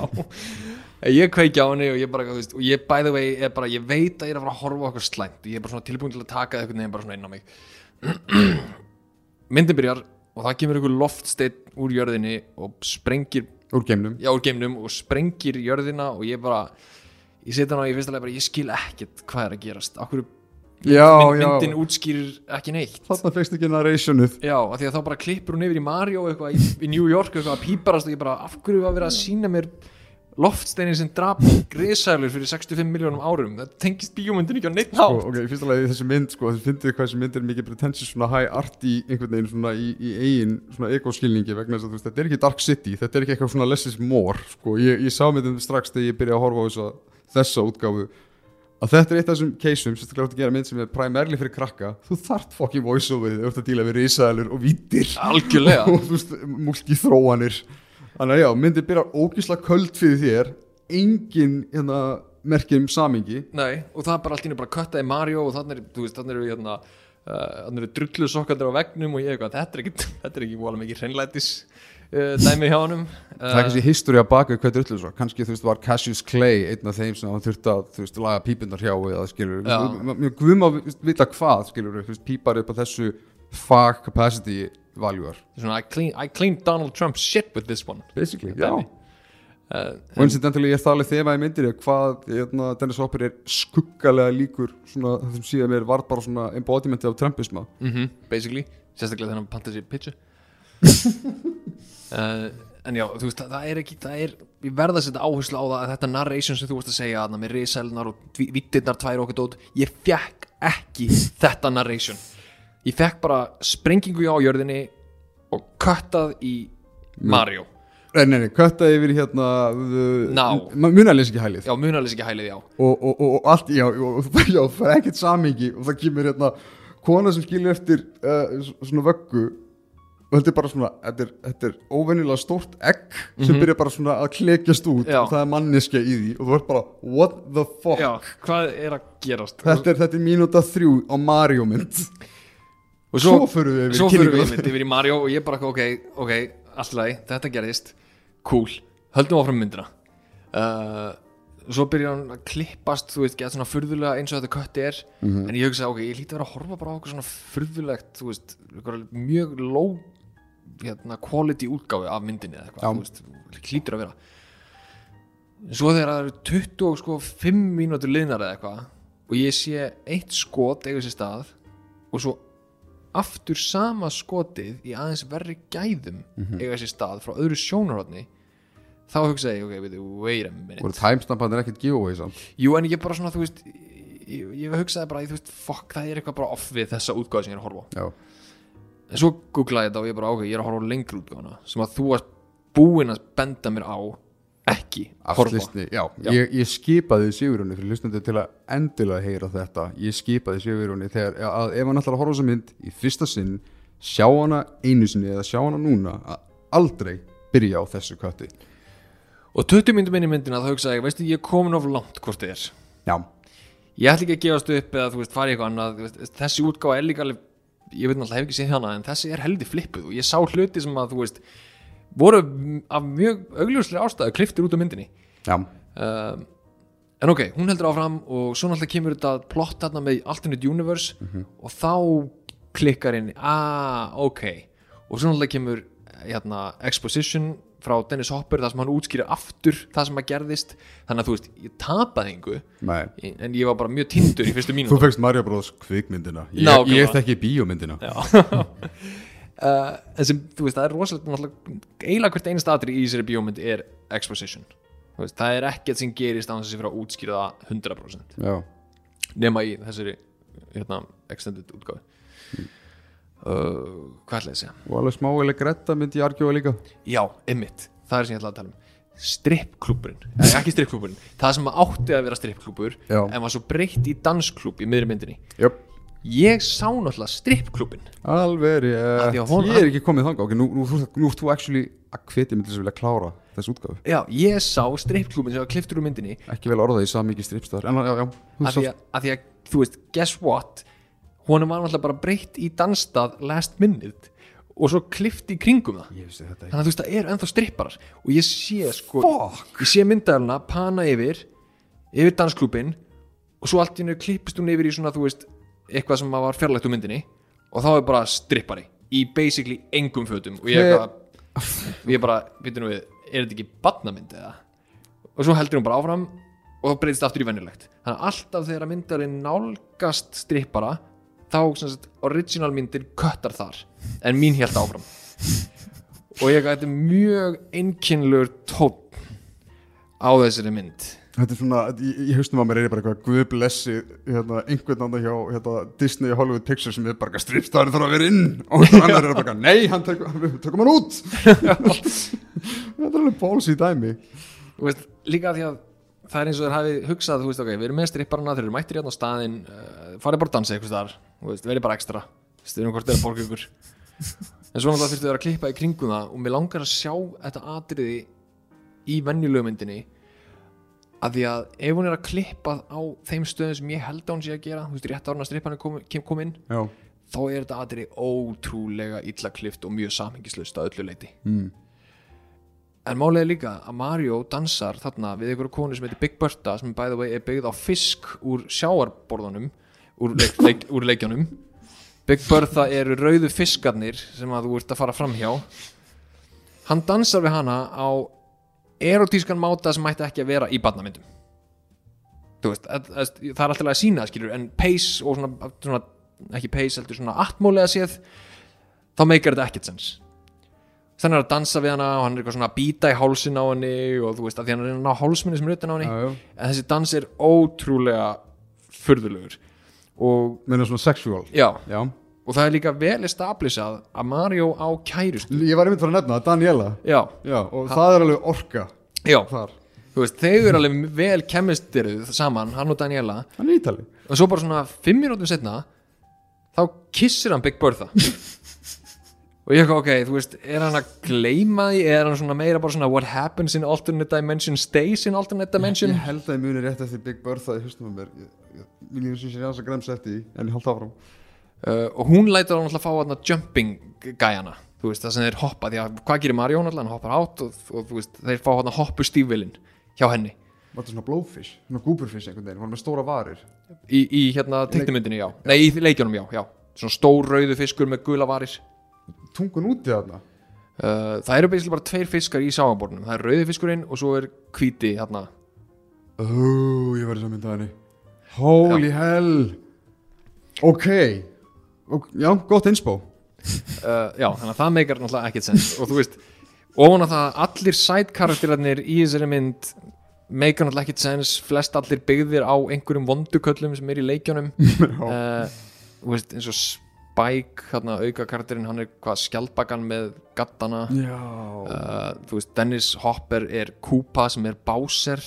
Ég kveiki á henni og ég bara, þú veist, og ég by the way, er bara, ég veit að ég er að fara að horfa á okkur slæmt. Ég er bara svona tilbúin til að taka það einhvern veginn bara svona inn á mig. (clears throat) Myndin byrjar og það kemur einhver loftsteinn úr jörðinni og sprengir úr geimnum. Já, úr geimnum og sprengir jörðina og ég bara ég setja hana og ég finnst alveg bara, ég skil ekkert hvað er að gerast. Akkur já, mynd, já, myndin útskýrir ekki neitt. Þarna fegst ekki narrationuð Já, af því að þá bara klippur hún yfir í Mario eitthvað í, í New York eitthvað að píparast og ég bara, af hverju var verið að sína mér loftsteinin sem drap grisælur fyrir 65 miljónum árum? Það tengist bíómyndin ekki á neitt sko, nátt ok, fyrst alveg þessi mynd sko, þið finnir hvað þessi mynd er mikið pretentious svona high art í einhvern veginn svona í, í eigin svona ekoskilningi vegna þess að þú veist, þetta er ekki Dark City, þetta er ekki eitthvað svona less is more, sko, ég, ég sá myndin strax þegar ég byrjaði að horfa á þessa, þessa útgáfu að þetta er eitt af þessum keisum sem þetta að gera mynd sem er primarily fyrir krakka þú þart fucking voice-over þið, þú ert að díla við risaðalur og vítir algjörlega. (laughs) Og þú multithróanir þannig að já, myndin byrjar ógísla köld fyrir þér engin hérna merkjum samingi Nei, og það er bara allt í einu bara köttaði Mario og þannig er, þú eru hérna uh, þannig eru drullu sokkaldur á vegnum og ég eitthvað, þetta er ekki, (laughs) þetta er ekki vola mikið hreinlætis. uh, dæmi hjá honum. Það er kannski históri að baka hvað drullu svo. Kannski þú veist var Cassius Clay einn af þeim sem hann þurfti að þú veist laga pípundar hjá eða skilur mjög guðum að vita hvað skilur veist pípar upp á þessu fag capacity svona, I, clean, I cleaned Donald Trump's shit with this one. Basically, já. Uh, og incidentally ég þalið þema í myndir hvað hérna, Dennis Hopper er skuggalega líkur svona það sem síðan mér var bara svona embodimenti af Trumpisma. Mm basically, sérstaklega þennan panta sér pitchu uh, (laughs) en já, þú veist, það, er ekki það er, ég verða að setja áherslu á það að þetta narration sem þú varst að segja þarna með risalunar og vittirnar tvær okkur dót ég fekk ekki þetta narration. Ég fekk bara sprengingu á jörðinni og köttað í Mario. Nei, nei, nei, kötta yfir í hérna uh, Ná. Munalis ekki hælið. Já, munalis ekki hælið, já. Og, og, og, allt, já, og, (laughs) já, það er ekkert samingi og það kemur hérna kona sem skilur eftir uh, svona vöggu og þetta er bara svona, þetta er, þetta er óvenjulega stórt egg sem byrjar bara svona að klekjast út. Já. og það er manneskja í því. Og þú ert bara, what the fuck? Já, hvað er að gerast? Þetta, er, þetta er mínúta þrjú á Mario mynd. Og svo, förum við yfir svo fyrir við einmitt yfir í Mario og ég bara ok, ok, allt í lagi, þetta gerðist. Cool, höldum áfram myndina. Uh, svo byrjar hann að klippast þú veist, gett svona furðulega eins og þetta kötti er. Mhm. en ég hugsa, ok, ég hlýtti að vera að horfa bara á okkur svona furðulegt, þú veist mjög low hérna, quality útgáfi af myndinni eða eitthvað, hlýtur að vera. Svo þegar það eru 25 mínútur liðnar eða eitthvað og ég sé eitt skot eiga sér stað og svo aftur sama skotið í aðeins verri gæðum Mhm. eiga sér stað frá öðru sjónarhóðni þá hugsaði ég, ok, wait a minute. Voru timestampanir ekkert giveaway samt Jú, en ég bara svona, þú veist ég, ég hugsaði bara, þú veist, fuck, það er eitthvað bara off við þessa útgáð sem ég er að horfa á svo googlaði ég þetta og ég bara, ok, ég er að horfa á lengri útgáðuna sem að þú varst búinn að benda mér á ekki horfa á. já, Já. Ég, ég skipaði Sigurjóni fyrir hlustandi til að endilega heyra þetta ég skipaði Sigurjóni þegar að ef hann ætlar að horfa á þessa mynd í fyrsta sinn sjá hana einu sinni eða sjá hana núna að aldrei byrja á þessu kvatti og 20 myndum inn í myndina þá hugsaði ég, veistu, ég er komin of langt hvort þið er já, ég ætla ekki að gefast upp eða þú veist, fara í eitthvað annað þú veist, þessi útgáfa er líka alveg ég veit náttúrulega hef ekki séð hana en þessi er heldur flippuð og ég sá hluti sem að þú veist voru af mjög augljóslega ástæðu kliftir út á myndinni. Já, um, en ok, hún heldur áfram og svo náttúrulega kemur þetta plott þarna með Alternate Universe og þá klikkar inn ah, ok. Og svo náttúrulega kemur hérna, exposition frá Dennis Hopper þar sem hann útskýrir aftur það sem að gerðist. Þannig að þú veist, ég tapaði nei. en ég var bara mjög tindur í fyrstu Þú mínútu. fegst Mario Bros. kvikmyndina. Ég, Nákvæmlega. ég þekki bíómyndina. (laughs) Uh, en sem, þú veist, það er rosalega eiginlega hvert einast atri í þessari bíómynd er exposition. Þú veist, það er ekkert sem gerist á þess að sé fyrir að útskýra það 100% Já, nema í þessari hérna, extended útgáfi uh, hvað ætlaði að segja? Og alveg smáileg gretta myndi ég argjóða líka. Já, einmitt, það er sem ég ætlaði að tala um. Strippklúburinn, eh, ekki strippklúburinn það sem átti að vera strippklúbur Já. en var svo breytt í dansklúb í miðri myndinni. Jöp, ég sá náttúrulega strippklúbin alveg hún- Ég er ekki komið þangað. Ok, nú, nú, nú, nú ert þú actually að til þess að vilja klára þessu útgáfu. Já, ég sá strippklúbin sem var kliftur úr myndinni. Ekki vel orðað í sami mikið stripstar honum var náttúrulega bara breytt í dansstað last minute og svo klift í kringum það. Þannig að þú veist, það eru ennþá stripparar. Og ég sé sko, Fuck! ég sé myndaðalina pana yfir, yfir dansklúbin og svo allt í hennu klippist hún yfir í svona, þú veist, eitthvað sem var fjarlægt úr myndinni og þá er bara strippari í basically engum fötum og ég er eitthvað ég bara, veitum við, er þetta ekki badnamynd eða? Og svo heldur hún bara áfram og þá breytist aftur í venjulegt. Þannig að alltaf þegar myndalinn nálgast strippara þá sagt, original myndin köttar þar en mín helt áfram. Og ég gæti mjög einkynlur tótt á þessari mynd. Þetta er svona, í haustum á mér er ég bara eitthvað Guð blessi hérna, einhvern andan hjá hérna, Disney og Hollywood Pictures sem er bara eitthvað stripstari þarf að vera inn. Og annar er bara nei, hann tökum hann út. (laughs) Þetta er alveg bóls í dæmi veist, líka því að það er eins og þeir hafi hugsað, þú veist, ok, við erum með stripparana þeir eru mættir hérna á staðinn, uh, farið bara að dansa eitthvað veist, verið bara ekstra. Styrum hvort þeir að borga ykkur en svo náttúrulega þurftu þeir að klippa í kringum það og mér langar að sjá þetta atriði í venjulegu myndinni að því að ef hún er að klippa á þeim stöðum sem ég held að hún sé að gera þú veist, rétt árna strippan er kom, kem- kom inn Já, þá er þetta atriði ótrúlega illa klift og mjög samhengislaust að öllu leiti mm. En er líka að Mario dansar þarna við einhverju konu sem heitir Big Bertha sem by the way er byggð á fisk úr sjáarborðunum úr, leik, leik, úr leikjunum. Big Bertha eru rauðu fiskarnir sem að þú ert að fara fram hjá. Hann dansar við hana á erotískan máta sem mætti ekki að vera í barnamyndum. Þú veist, að, að, það er alltaf að sína skilur en pace og svona, svona ekki pace heldur svona atmólega séð þá meikar þetta ekkert sens. Þannig að dansa við hana og hann er eitthvað svona að býta í hálsin á henni og þú veist að því hann er að ná hálsminni sem utan á henni. Já, já. En þessi dans er ótrúlega furðulegur og Meina svona sexual. Já, Já. Og það er líka vel established að Mario á kærust Ég var einmitt fyrir að nefna það, Daniela. Já, Já, og það er alveg orka veist, þeir eru alveg vel kemistiruð saman, hann og Daniela. Hann er ítali og svo bara svona fimm mínútum setna þá kissir hann Big Bertha (laughs) og ég eitthvað, ok, þú veist er hann að gleyma því, er hann svona meira bara svona what happens in alternate dimension stays in alternate dimension? Ég held að ég muni rétt eftir Big Bertha í haustum á mér. Ég- ég- Mér líður sem sé að gremsa eftir því En ég held áfram. Uh, og hún lætur hann alltaf fá hann jumping gæjana. Þú veist, það sem þeir hoppa, því að hvað gerir Mario alltaf, hann hoppar átt og, og þú veist, þeir fá hann hoppu stífvilin hjá henni. Var þetta svona blowfish, svona gooberfish einhvern veginn? Var með stóra varir? Í, í hérna teiknumyndinni, já, nei, í leikjunum, já, já. Svona stór rauðu fiskur með gula varir Tungun úti þarna? Uh, það eru basically bara tveir fiskar í sáabornum það er rauði fiskurinn og svo er hvíti hérna, Ó, ég var þess að mynda henni. Holy hell. Ok. Og, já, gott inspo. Uh, já, þannig að það meikar náttúrulega ekkert sens. Og þú veist, ofan að það að allir sætkarakterarnir í þessari mynd meikar náttúrulega ekkert sens. Flest allir byggðir á einhverjum vonduköllum sem er í leikjunum. (laughs) Uh, þú veist, eins og Spike hérna, auka karakterinn, hann er hvað skjaldbakan með gattana. Uh, þú veist, Dennis Hopper er Koopa sem er Bowser.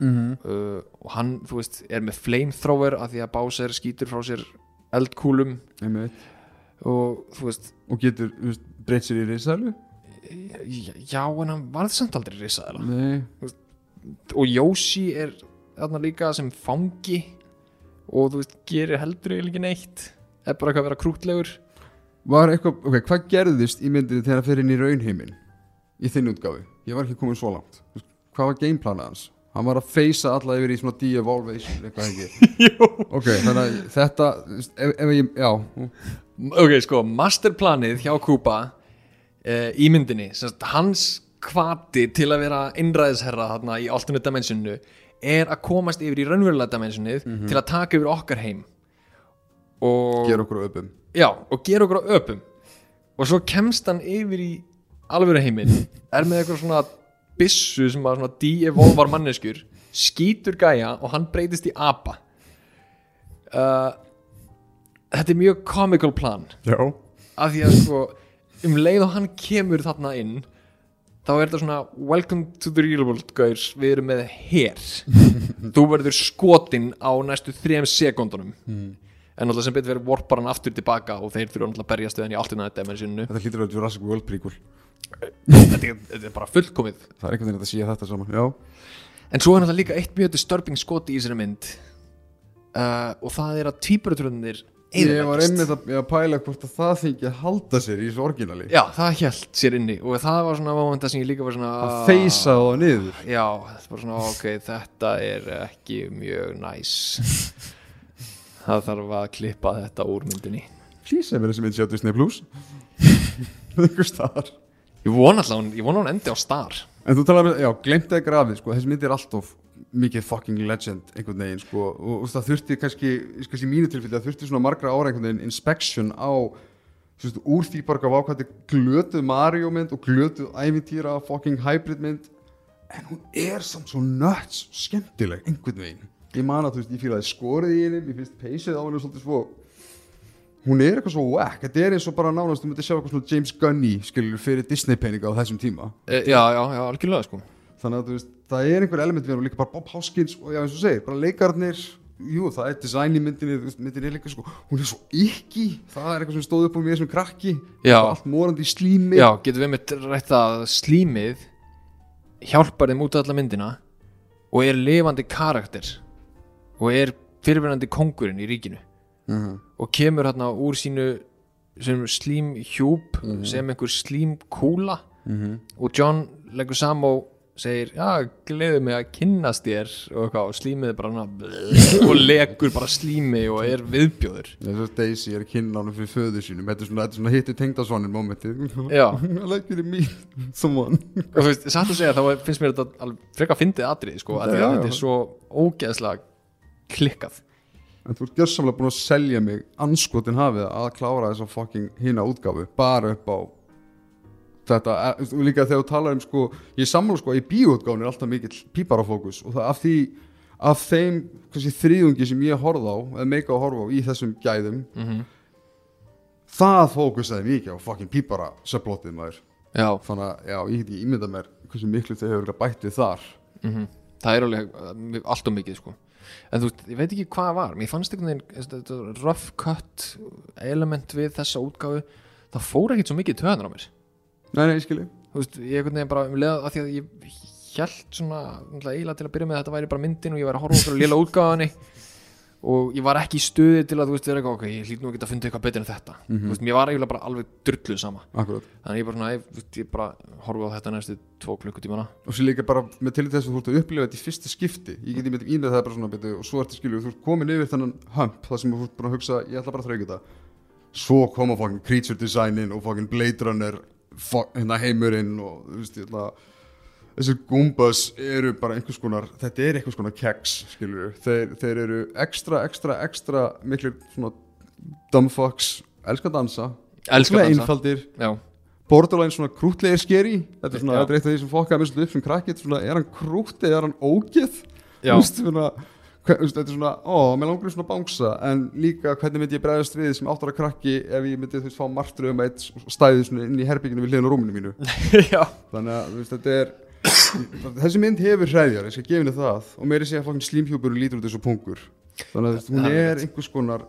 Mhm. uh, og hann, þú veist, er með flamethrower af því að Bowser skýtur frá sér eldkúlum. Og þú veist, Og getur, þú veist, breytt sér í risaðlu já, en hann varð samt aldrei risaðela Nei. Og Yoshi er þarna líka sem fangi. Og þú veist, gerir heldur eiginlega neitt er bara eitthvað að vera krútlegur Var eitthvað, ok, hvað gerðist í myndinni þegar það fyrir inn í raunheiminn? Í þinn útgáfi? Ég var ekki komin svo langt. Hvað var gameplanið hans? Hann var að feysa alla yfir í svona de-evolvation eitthvað ekki. (laughs) Ok, þannig að þetta, ef, ef ég, já. Ok, sko, masterplanið hjá Koopa uh, í myndinni semst, hans kvati til að vera innræðisherra þarna í alternate dimensionu er að komast yfir í raunverulega dimensionið til að taka yfir okkar heim og Gera okkur á öpum. Já, og gera okkur á öpum. Og svo kemst hann yfir í alvöru heiminn. Er með eitthvað svona byssu sem að svona de-evolvar manneskjur skýtur gæja og hann breytist í apa. Uh, þetta er mjög comical plan. Já. Af því að sko um leið og hann kemur þarna inn þá er þetta svona welcome to the real world guys, við erum með her. (laughs) Þú verður skotin á næstu þrejum sekundunum en alltaf sem betur verið warpar hann aftur tilbaka og þeir þurfa alltaf að berjast við hann í alternate dimensionu Þetta hlýtur að Jurassic World prequel. Þetta, er- þetta er bara fullkomið. Það er einhvern veginn að sé þetta saman Já. En svo er alltaf líka eitt mjög disturbing skoti í þessari mynd uh, og það er að tvíburatröðnir Ég var einmitt að, að pæla hvort að það þengi að halda sér í þessu orginali. Já, það hjælt sér inni og það var svona momenta sem ég líka var svona Að feysa það niður. Já, þetta var svona, ok, þetta er ekki mjög næs (laughs) Það þarf að klippa þetta úr myndinni. Please, ef þessi mynd sé á Disney Plus. (laughs) Einhver staðar. Ég vona alltaf, hún- ég vona hún endi á star. En þú talaði með, já, glemt það grafið, sko, þessi mynd er alltof mikið fucking legend einhvern veginn, sko, og, og það þurfti kannski, kannski í mínu tilfelli, það þurfti svona margra ára einhvern veginn inspection á, veist, úr því bara hvað ákvæmdi glötuð Mario mynd og glötuð ævintýra fucking hybrid mynd, en hún er samt svo nuts, skemmtileg, einhvern veginn. Ég man að, þú veist, ég fílaði skorið í henni, ég finnst peysið á henni svolítið svo, hún er eitthvað svo whack, þetta er eins og bara nánast, þú myndir sjá eitthvað svona James Gunny, skilur, fyrir Disney peninga á þessum tíma. E, Já, já, já, algjörlega sko. Þannig að þú veist, það er einhver element við hann og líka bara Bob Hoskins og já eins og segir, bara leikarnir jú, það er design í myndinni þú veist, myndin er líka sko, hún er svo ekki það er eitthvað sem stóð upp á mér sem krakki Já. Allt morandi í slími. Já, getum við með rætt að slímið hjálpar þeim út af alla myndina og er lifandi karakter og er fyrirverandi kongurinn í ríkinu. Mhm. og kemur hérna úr sínu slímhjúp sem einhver slímkúla Mhm. og John leggur saman og segir, já, gleðu mig að kynnast þér og eitthvað, og slímið bara (laughs) og legur bara slími og er viðbjóður. Þess að Daisy er hann fyrir föðu sínum. Þetta er svona, svona hitti tengdasvonin momentið. Já. (laughs) I like you to meet someone og þú veist, satt að segja þá finnst mér þetta alveg frekar fyndið atrið, sko, að þetta er svo ógeðslega klikkað. En þú ert gjörsamlega búin að selja mig anskotin hafið að klára þessa fucking hina útgáfu bara upp á þetta, eh, líka þegar þú talar um sko, ég sammála sko að í bíóutgáfun er alltaf mikill píparafókus og það af því af þeim kannski þriðungi sem ég horfði á eða meika að horfa á í þessum gæðum mm það fókusaði mikið á fucking pípara subplotið maður. Já, þannig að já, ég get ekki ímynda mér hversu miklu þau hefur örugglega bætt við þar. Mm það er alveg uh, allt og mikið, sko. En þú veist, ég veit ekki hvað var mér fannst einhvern veginn, þetta rough cut element við þessa útgáfu það fór ekkert svo mikið töðanar á mér. Nei, nei, ég skilji þú veist, ég einhvern veginn bara um leið að því að ég held svona eiginlega til að byrja með að þetta væri bara myndin og ég væri að horfa okkur að léla útgáðanni og ég var ekki í stuði til að þú veist eitthvað, ok, ég hlýt nú ekki að funda eitthvað betur en þetta. Þú veist, mér var eiginlega bara alveg drullu sama. Akkurat. Þannig ég bara svona, ég, veist, ég bara horfa á þetta næstu tvo klukkutímana. Og svo líka bara með til þess að þú ert að upplifa þetta í fyrsta skipti. Ég get ímyndið ímyndið það bara svona betur og svo ertu skilju, þú ert komin yfir þennan hump þar sem þú ert búin að hugsa, ég ætla bara að þrauka þetta. Svo koma fucking creature designin og fucking Blade Runner fuck, hérna heimurinn og þú veist, ég ætla þessir Goombas eru bara einhvers konar þetta er einhvers konar keks, þeir, þeir eru ekstra, ekstra, ekstra miklir svona dumbfucks elska að dansa Svona dansa. einfaldir, borderline svona krútlegir skeri þetta er svona, þetta er eitt af því sem fokkaði mér svolítið upp sem krakkið, svona, er hann krútt eða er hann ógeð? Þú veist, svona, þetta er svona, ó, mér langar í svona bángsa en líka hvernig myndi ég bregðast við sem áttara krakki ef ég myndi þú veist fá martru um eitt stæði svona inn í herbygginu við hliðin á rúminu mínu? (laughs) Þannig að þetta er þessi mynd hefur hræðjar, ég skal gefa henni það og meiri sé að fokkin slímhjúpur lítur út þessu pungur þannig að hún er er einhvers konar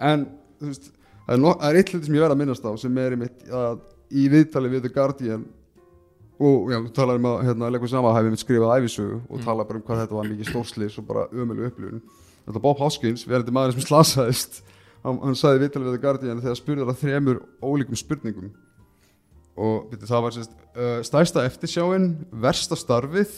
en veist það er, er eitt hluti sem ég verð að minnast á sem er einmitt að í viðtali við The Guardian og já, þú talar um að hérna, Leikvið Sama hefði mitt skrifað æfisögu og Mm. tala bara um hvað þetta var mikið stórslis og bara ömölu upplifun. Þetta Bob Hoskins, verðandi maður sem slasaðist hann, hann sagði í viðtali við The Guardian þegar spurður að þremur ólíkum spurningum og það var sérst, uh, stærsta eftirsjáin, versta starfið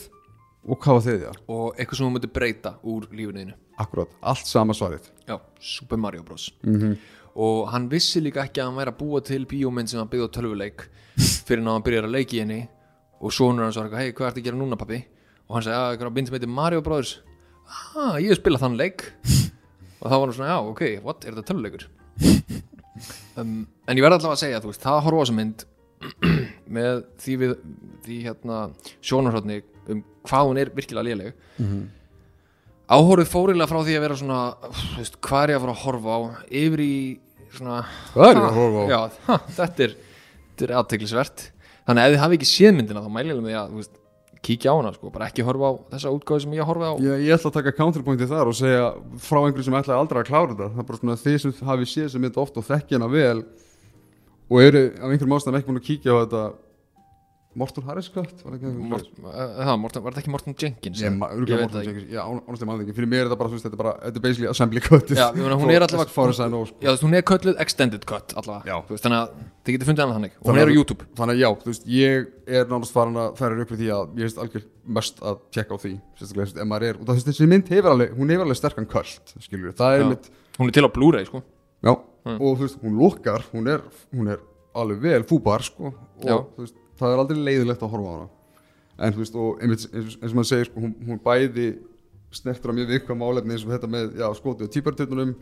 og hvað var þriðja? og eitthvað sem þú myndir breyta úr lífinu Akkurat, allt sama svarið. Já, Super Mario Bros. Mm -hmm. og hann vissi líka ekki að hann væri að búa til bíómynd sem hann byggði á tölvuleik (laughs) fyrir að hann byrjar að leiki henni. Og sonur hans var eitthvað, hei, hvað ertu að gera núna pappi og hann sagði, að eitthvað mynd sem heitir Mario Bros. Ah, ég hef spilað þann leik. (laughs) Og þá var hann svona, já, ok, what, er þetta tölvuleikur? (laughs) Um, en ég verði allavega að segja, þú veist, það að horfa á þessa mynd með því við því hérna sjónarhóttni um hvað hún er virkilega léleg. Áhorfið fórilega frá því að vera svona þú veist, hvað er ég að fara að horfa á? Yfir í svona Hvað er ég að horfa á? já, ha, þetta er, er aðteglisvert þannig að ef þið hafi ekki séð myndina þá mæli ég með að þú veist, kíkja á hana sko, bara ekki horfa á þessa útgáðu sem ég horfa á. Ég, ég ætla að taka counterpointi þar og segja frá einhverju sem ætlaði aldrei að klára þetta. Það er bara svona þið sem hafi séð sem mynd oft og þekki hana vel og eru af einhverjum ástæðum ekki búin að kíkja á þetta Morton Harris var uh, það, Morten, var þetta ekki Morten Jenkins? Ég, veit það ekki. Fyrir mér er þetta bara, þetta er bara, þetta er basically assembly cut. Já, hún er allavega- hún er kölluð extended cut allavega, þannig að þið getur fundið hana þannig. Og hún er á YouTube. þannig að já, þú veist, ég er nánast farin að færa upp fyrir því að ég veist algjör mest að tjekka á því sérstaklega, þú veist, maður er, og það, þú veist, þessi mynd hefur alveg hún hefur alveg sterkan köld, skilur það er mitt, hún er til á Blu-ray sko. Já, Mm. og þú veist, hún lukkar hún er, hún er alveg vel fúbar, sko, og Já. þú veist það er aldrei leiðilegt að horfa á hana. En þú veist, og einmitt, eins, eins og maður segir, sko, hún, hún bæði snertur á mjög vikka málefni eins og þetta með, já, skotið og típartötunum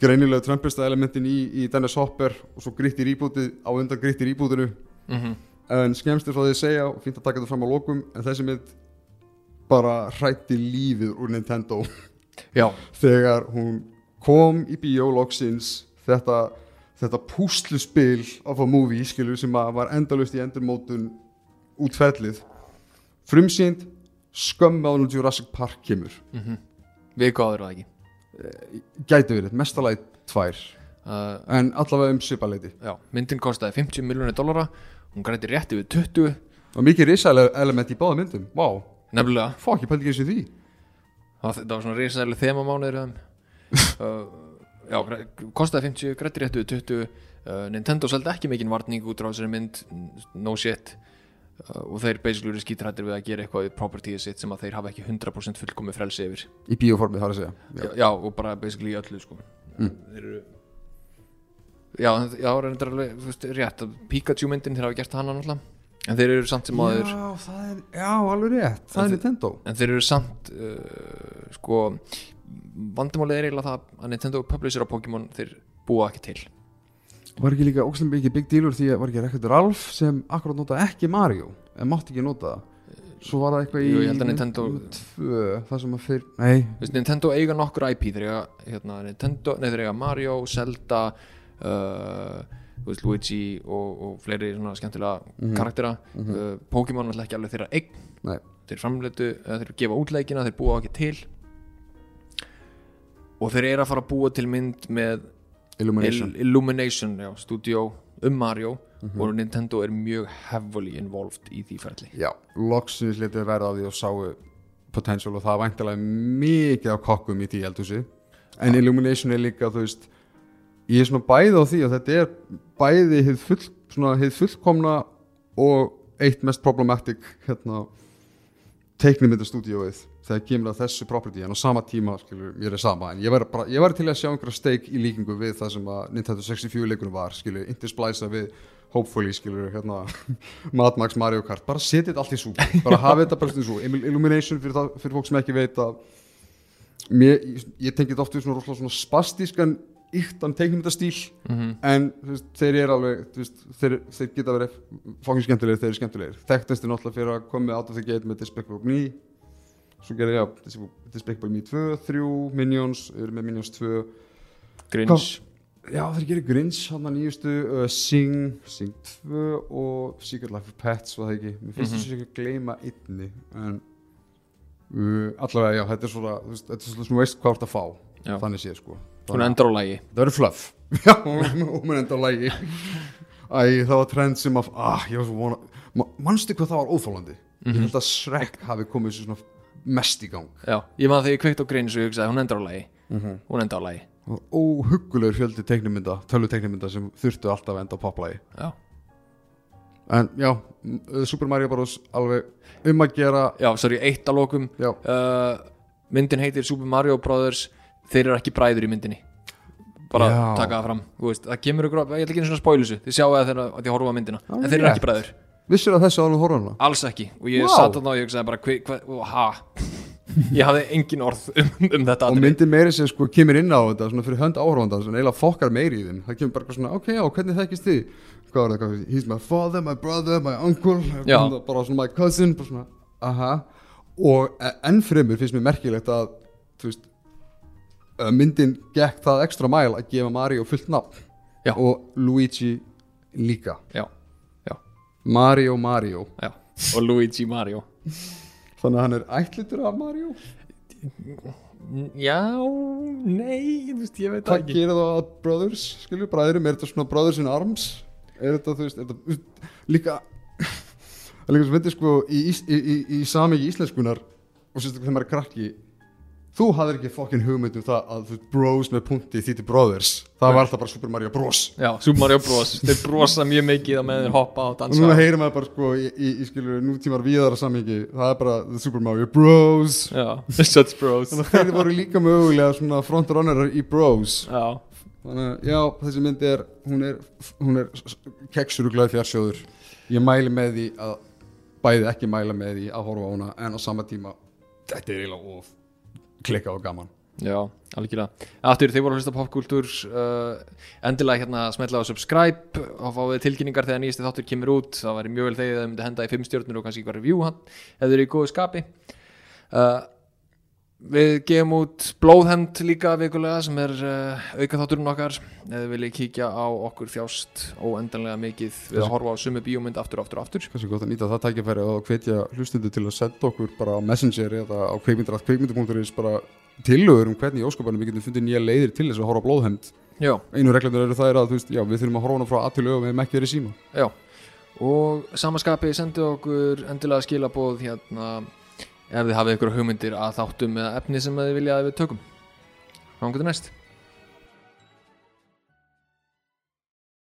greinilega trömpista elementin í, í Dennis Hopper og svo grittir íbútið á undan grittir íbútinu. Mm en skemmst er því að segja og fínt að taka þetta fram á lokum en þessi mynd bara hrætti lífið úr Nintendo. (laughs) Þegar hún kom í bíó loksins þetta, þetta púsluspil of a movie skilur sem að var endalust í endurmótun útferðlið frumsýnd skömm á hún Jurassic Park kemur. Við gáður það ekki? Gæti verið, mestalagi tvær. Uh, en allavega um svipaleiti Já, myndin kostaði 50 miljónir dollara hún græti rétt yfir 20 og mikið risalega element í báða myndum. Wow. nefnilega, fokk, ég pældi ekki eins og því. Það, það var svona risæðileg þemamánuður Já, græ- kostaði 50, græti rétt yfir 20 uh, Nintendo seldi ekki mikinn varning út á þessari mynd no shit. Uh, og þeir basically eru skítrættir við að gera eitthvað við propertyið sitt sem að þeir hafa ekki 100% fullkomi frelsi yfir. Í bíóformið þar að segja. Já. já, og bara basically í öllu sko. þeir eru já, já, reyndar alveg, þú veist, rétt að Pikachu myndin þeir hafa gert hana náttúrulega. En þeir eru samt sem aður Já, það er, já, alveg rétt, það er En Nintendo. en þeir eru samt uh, sko vandamálið er eiginlega það að Nintendo publisher á Pokémon þeir búa ekki til. Var ekki líka ógslum ekki big dealur því að var ekki Rekord Ralph sem akkurat nota ekki Mario? En mátti ekki nota það. Svo var það eitthvað í Jú, Nintendo- númer tvö, það sem að fyrir, nei. Nintendo eiga nokkur IP þeir eiga, hérna, Nintendo, nei, þeir eiga Mario, Zelda uh, veist, Luigi og, og fleiri svona skemmtilega karaktera. Uh, Pokémon er ekki alveg þeirra eign. Nei. þeir framleitu, þeir gefa útleikina þeir búa ekki til og þeir eru að fara að búa til mynd með Illumination. Il Illumination já, studio um Mario. Og Nintendo er mjög heavily involved í því ferli. Já, loksins letið verða á því og sáu potential og það væntalega mikið af kokkum í því eldhúsi en Illumination er líka, þú veist ég er svona bæði á því og þetta er bæði hið, full, fullkomna og eitt mest problematic hérna, teiknumyndastúdíóið þegar kemur að þessu property en á sama tíma, skilur, mér er sama en ég væri til að sjá einhverja steik í líkingu við það sem að Nintendo 64 leikunum var skilur, intersplæsa við hopefully, skilur, hérna (laughs) Mad Max Mario Kart, bara setja þetta allt í súpu bara hafa þetta bara í súpu. Illumination fyrir, það, fyrir fólk sem ekki veit að mér, ég, tengi þetta oft við svona, svona spastískan yktan teiknumyndastíl Mhm. en þú veist, þeir eru alveg veist, þeir, þeir geta verið fókin skemmtilegir þeir eru skemmtilegir. Þekktast er náttúrulega fyrir að koma Out of the Gate með Despicable Me. Svo gerir ég Despicable- Despicable Me 2, 3, Minions eru með Minions 2 Grinch. Já þeir gerir Grinch hann að nýjustu uh, Sing, Sing 2 og Secret Life of Pets var það ekki? Mér finnst þess ekki að gleyma einni en uh, allavega já þetta er svona þú veist, þetta er svona veist hvað þú ert að fá. Já. þannig séð sko Hún endar á lægi það verður fluff. (laughs) Já, hún enda á lægi (laughs) æ, það var trend sem að ah, svo vona Ma- manstu hvað það var óþólandi Mhm. ég held að Shrek hafi komið svo svona mest í gang. Já, ég maður þegar ég kveikt á Grinch og ég hugsaði hún endar á lægi Hún endar á lægi óhuggulegur fjöldi teiknumynda tölu teiknumynda sem þurftu alltaf að enda á poplægi Já, en já, Super Mario Bros. alveg um að gera já sorry, eitt að lokum. Já, uh, Myndin heitir Super Mario Brothers Þeir eru ekki bræður í myndinni. Bara Já. taka það fram Þú veist, Það kemur ykkur, ég ætla ekki einu svona spoilu þessu Þið sjáu það þegar að þið horfa á myndina. En þeir eru ekki bræður. Vissir að þessu alveg horfðan Alls ekki. Og ég Vá. satt þarna og ég hugsaði bara hva, hva, ha? (laughs) Ég hafði engin orð um, um þetta og atriði. myndin meiri sem sko kemur inn á þetta svona fyrir hönd áhörfanda sem eiginlega fokkar meiri í þeim. Það kemur bara eitthvað svona, ok, já, hvernig þekkist þið? Hvað var það, hvað, he's my father, my brother, my uncle Já. bara svona my cousin bara svona, aha. Og e- enn fremur finnst mér merkilegt að þú veist myndin gekk það ekstra mæl að gefa Mario fullt nafn. Já. og Luigi líka. Já, já, Mario Mario. Og Luigi Mario. Þannig að hann er ætlitur af Mario? Já, nei, þú veist, ég veit það hvað ekki. gerir það að brothers skilju, bræðurum, er þetta svona brothers in arms? Er þetta, þú veist, er þetta líka það er líka sem veitir sko í, í, í, í samíki íslenskunar og sérstaklega þegar maður er krakki þú hafðir ekki fokkin hugmynd um það að þú bros með punkti þýtti brothers. Það var alltaf bara Super Mario Bros. Já, Super Mario Bros. Þeir brosa mjög mikið á meðan þeir hoppa og og dansa. Núna heyrir maður bara sko í, í, í skilju nútímar víðara samíki það er bara the Super Mario Bros. Já, such bros. Þannig að þeir voru líka mögulega svona frontrunnerar í bros. Já, Þannig að já, þessi mynd er hún er, hún er keksuruglaði fjarsjóður ég mæli með því að bæði ekki mæla með því að horfa á hana en á sama tíma þetta er eiginlega of klikkað og gaman. Já, algjörlega. Aftur, þeir voru að hlusta popkultúr uh, Endilega hérna smetla á subscribe og fáið tilkynningar þegar nýjasti þáttur kemur út. Það væri mjög vel þegar það myndi henda í 5 stjórnur og kannski eitthvað review hann ef þeir eru í góðu skapi. Uh, Við gefum út blóðhend líka vikulega sem er uh, auka þátturinn okkar þið viljið kíkja á okkur þjást óendanlega mikið við að horfa á sumu bíómynd aftur og aftur og aftur. Kannski gott að nýta það tækifæri og hvetja hlustundu til að senda okkur bara á Messenger eða á kveikmyndarætt kveikmyndu.is bara tillögur um hvernig í óskapanum við getum fundið nýja leiðir til þess að horfa á blóðhemd Já, einu reglundur eru það er að veist, já, við þurfum að horfa hana frá að til auðvitað við hefum ekki verið síma. Já, og samaskapi sendu okkur endilega skilabóð hérna ef þið hafið ykkur hugmyndir að þáttum eða efni sem þið vilja að við tökum. Þá getur næst.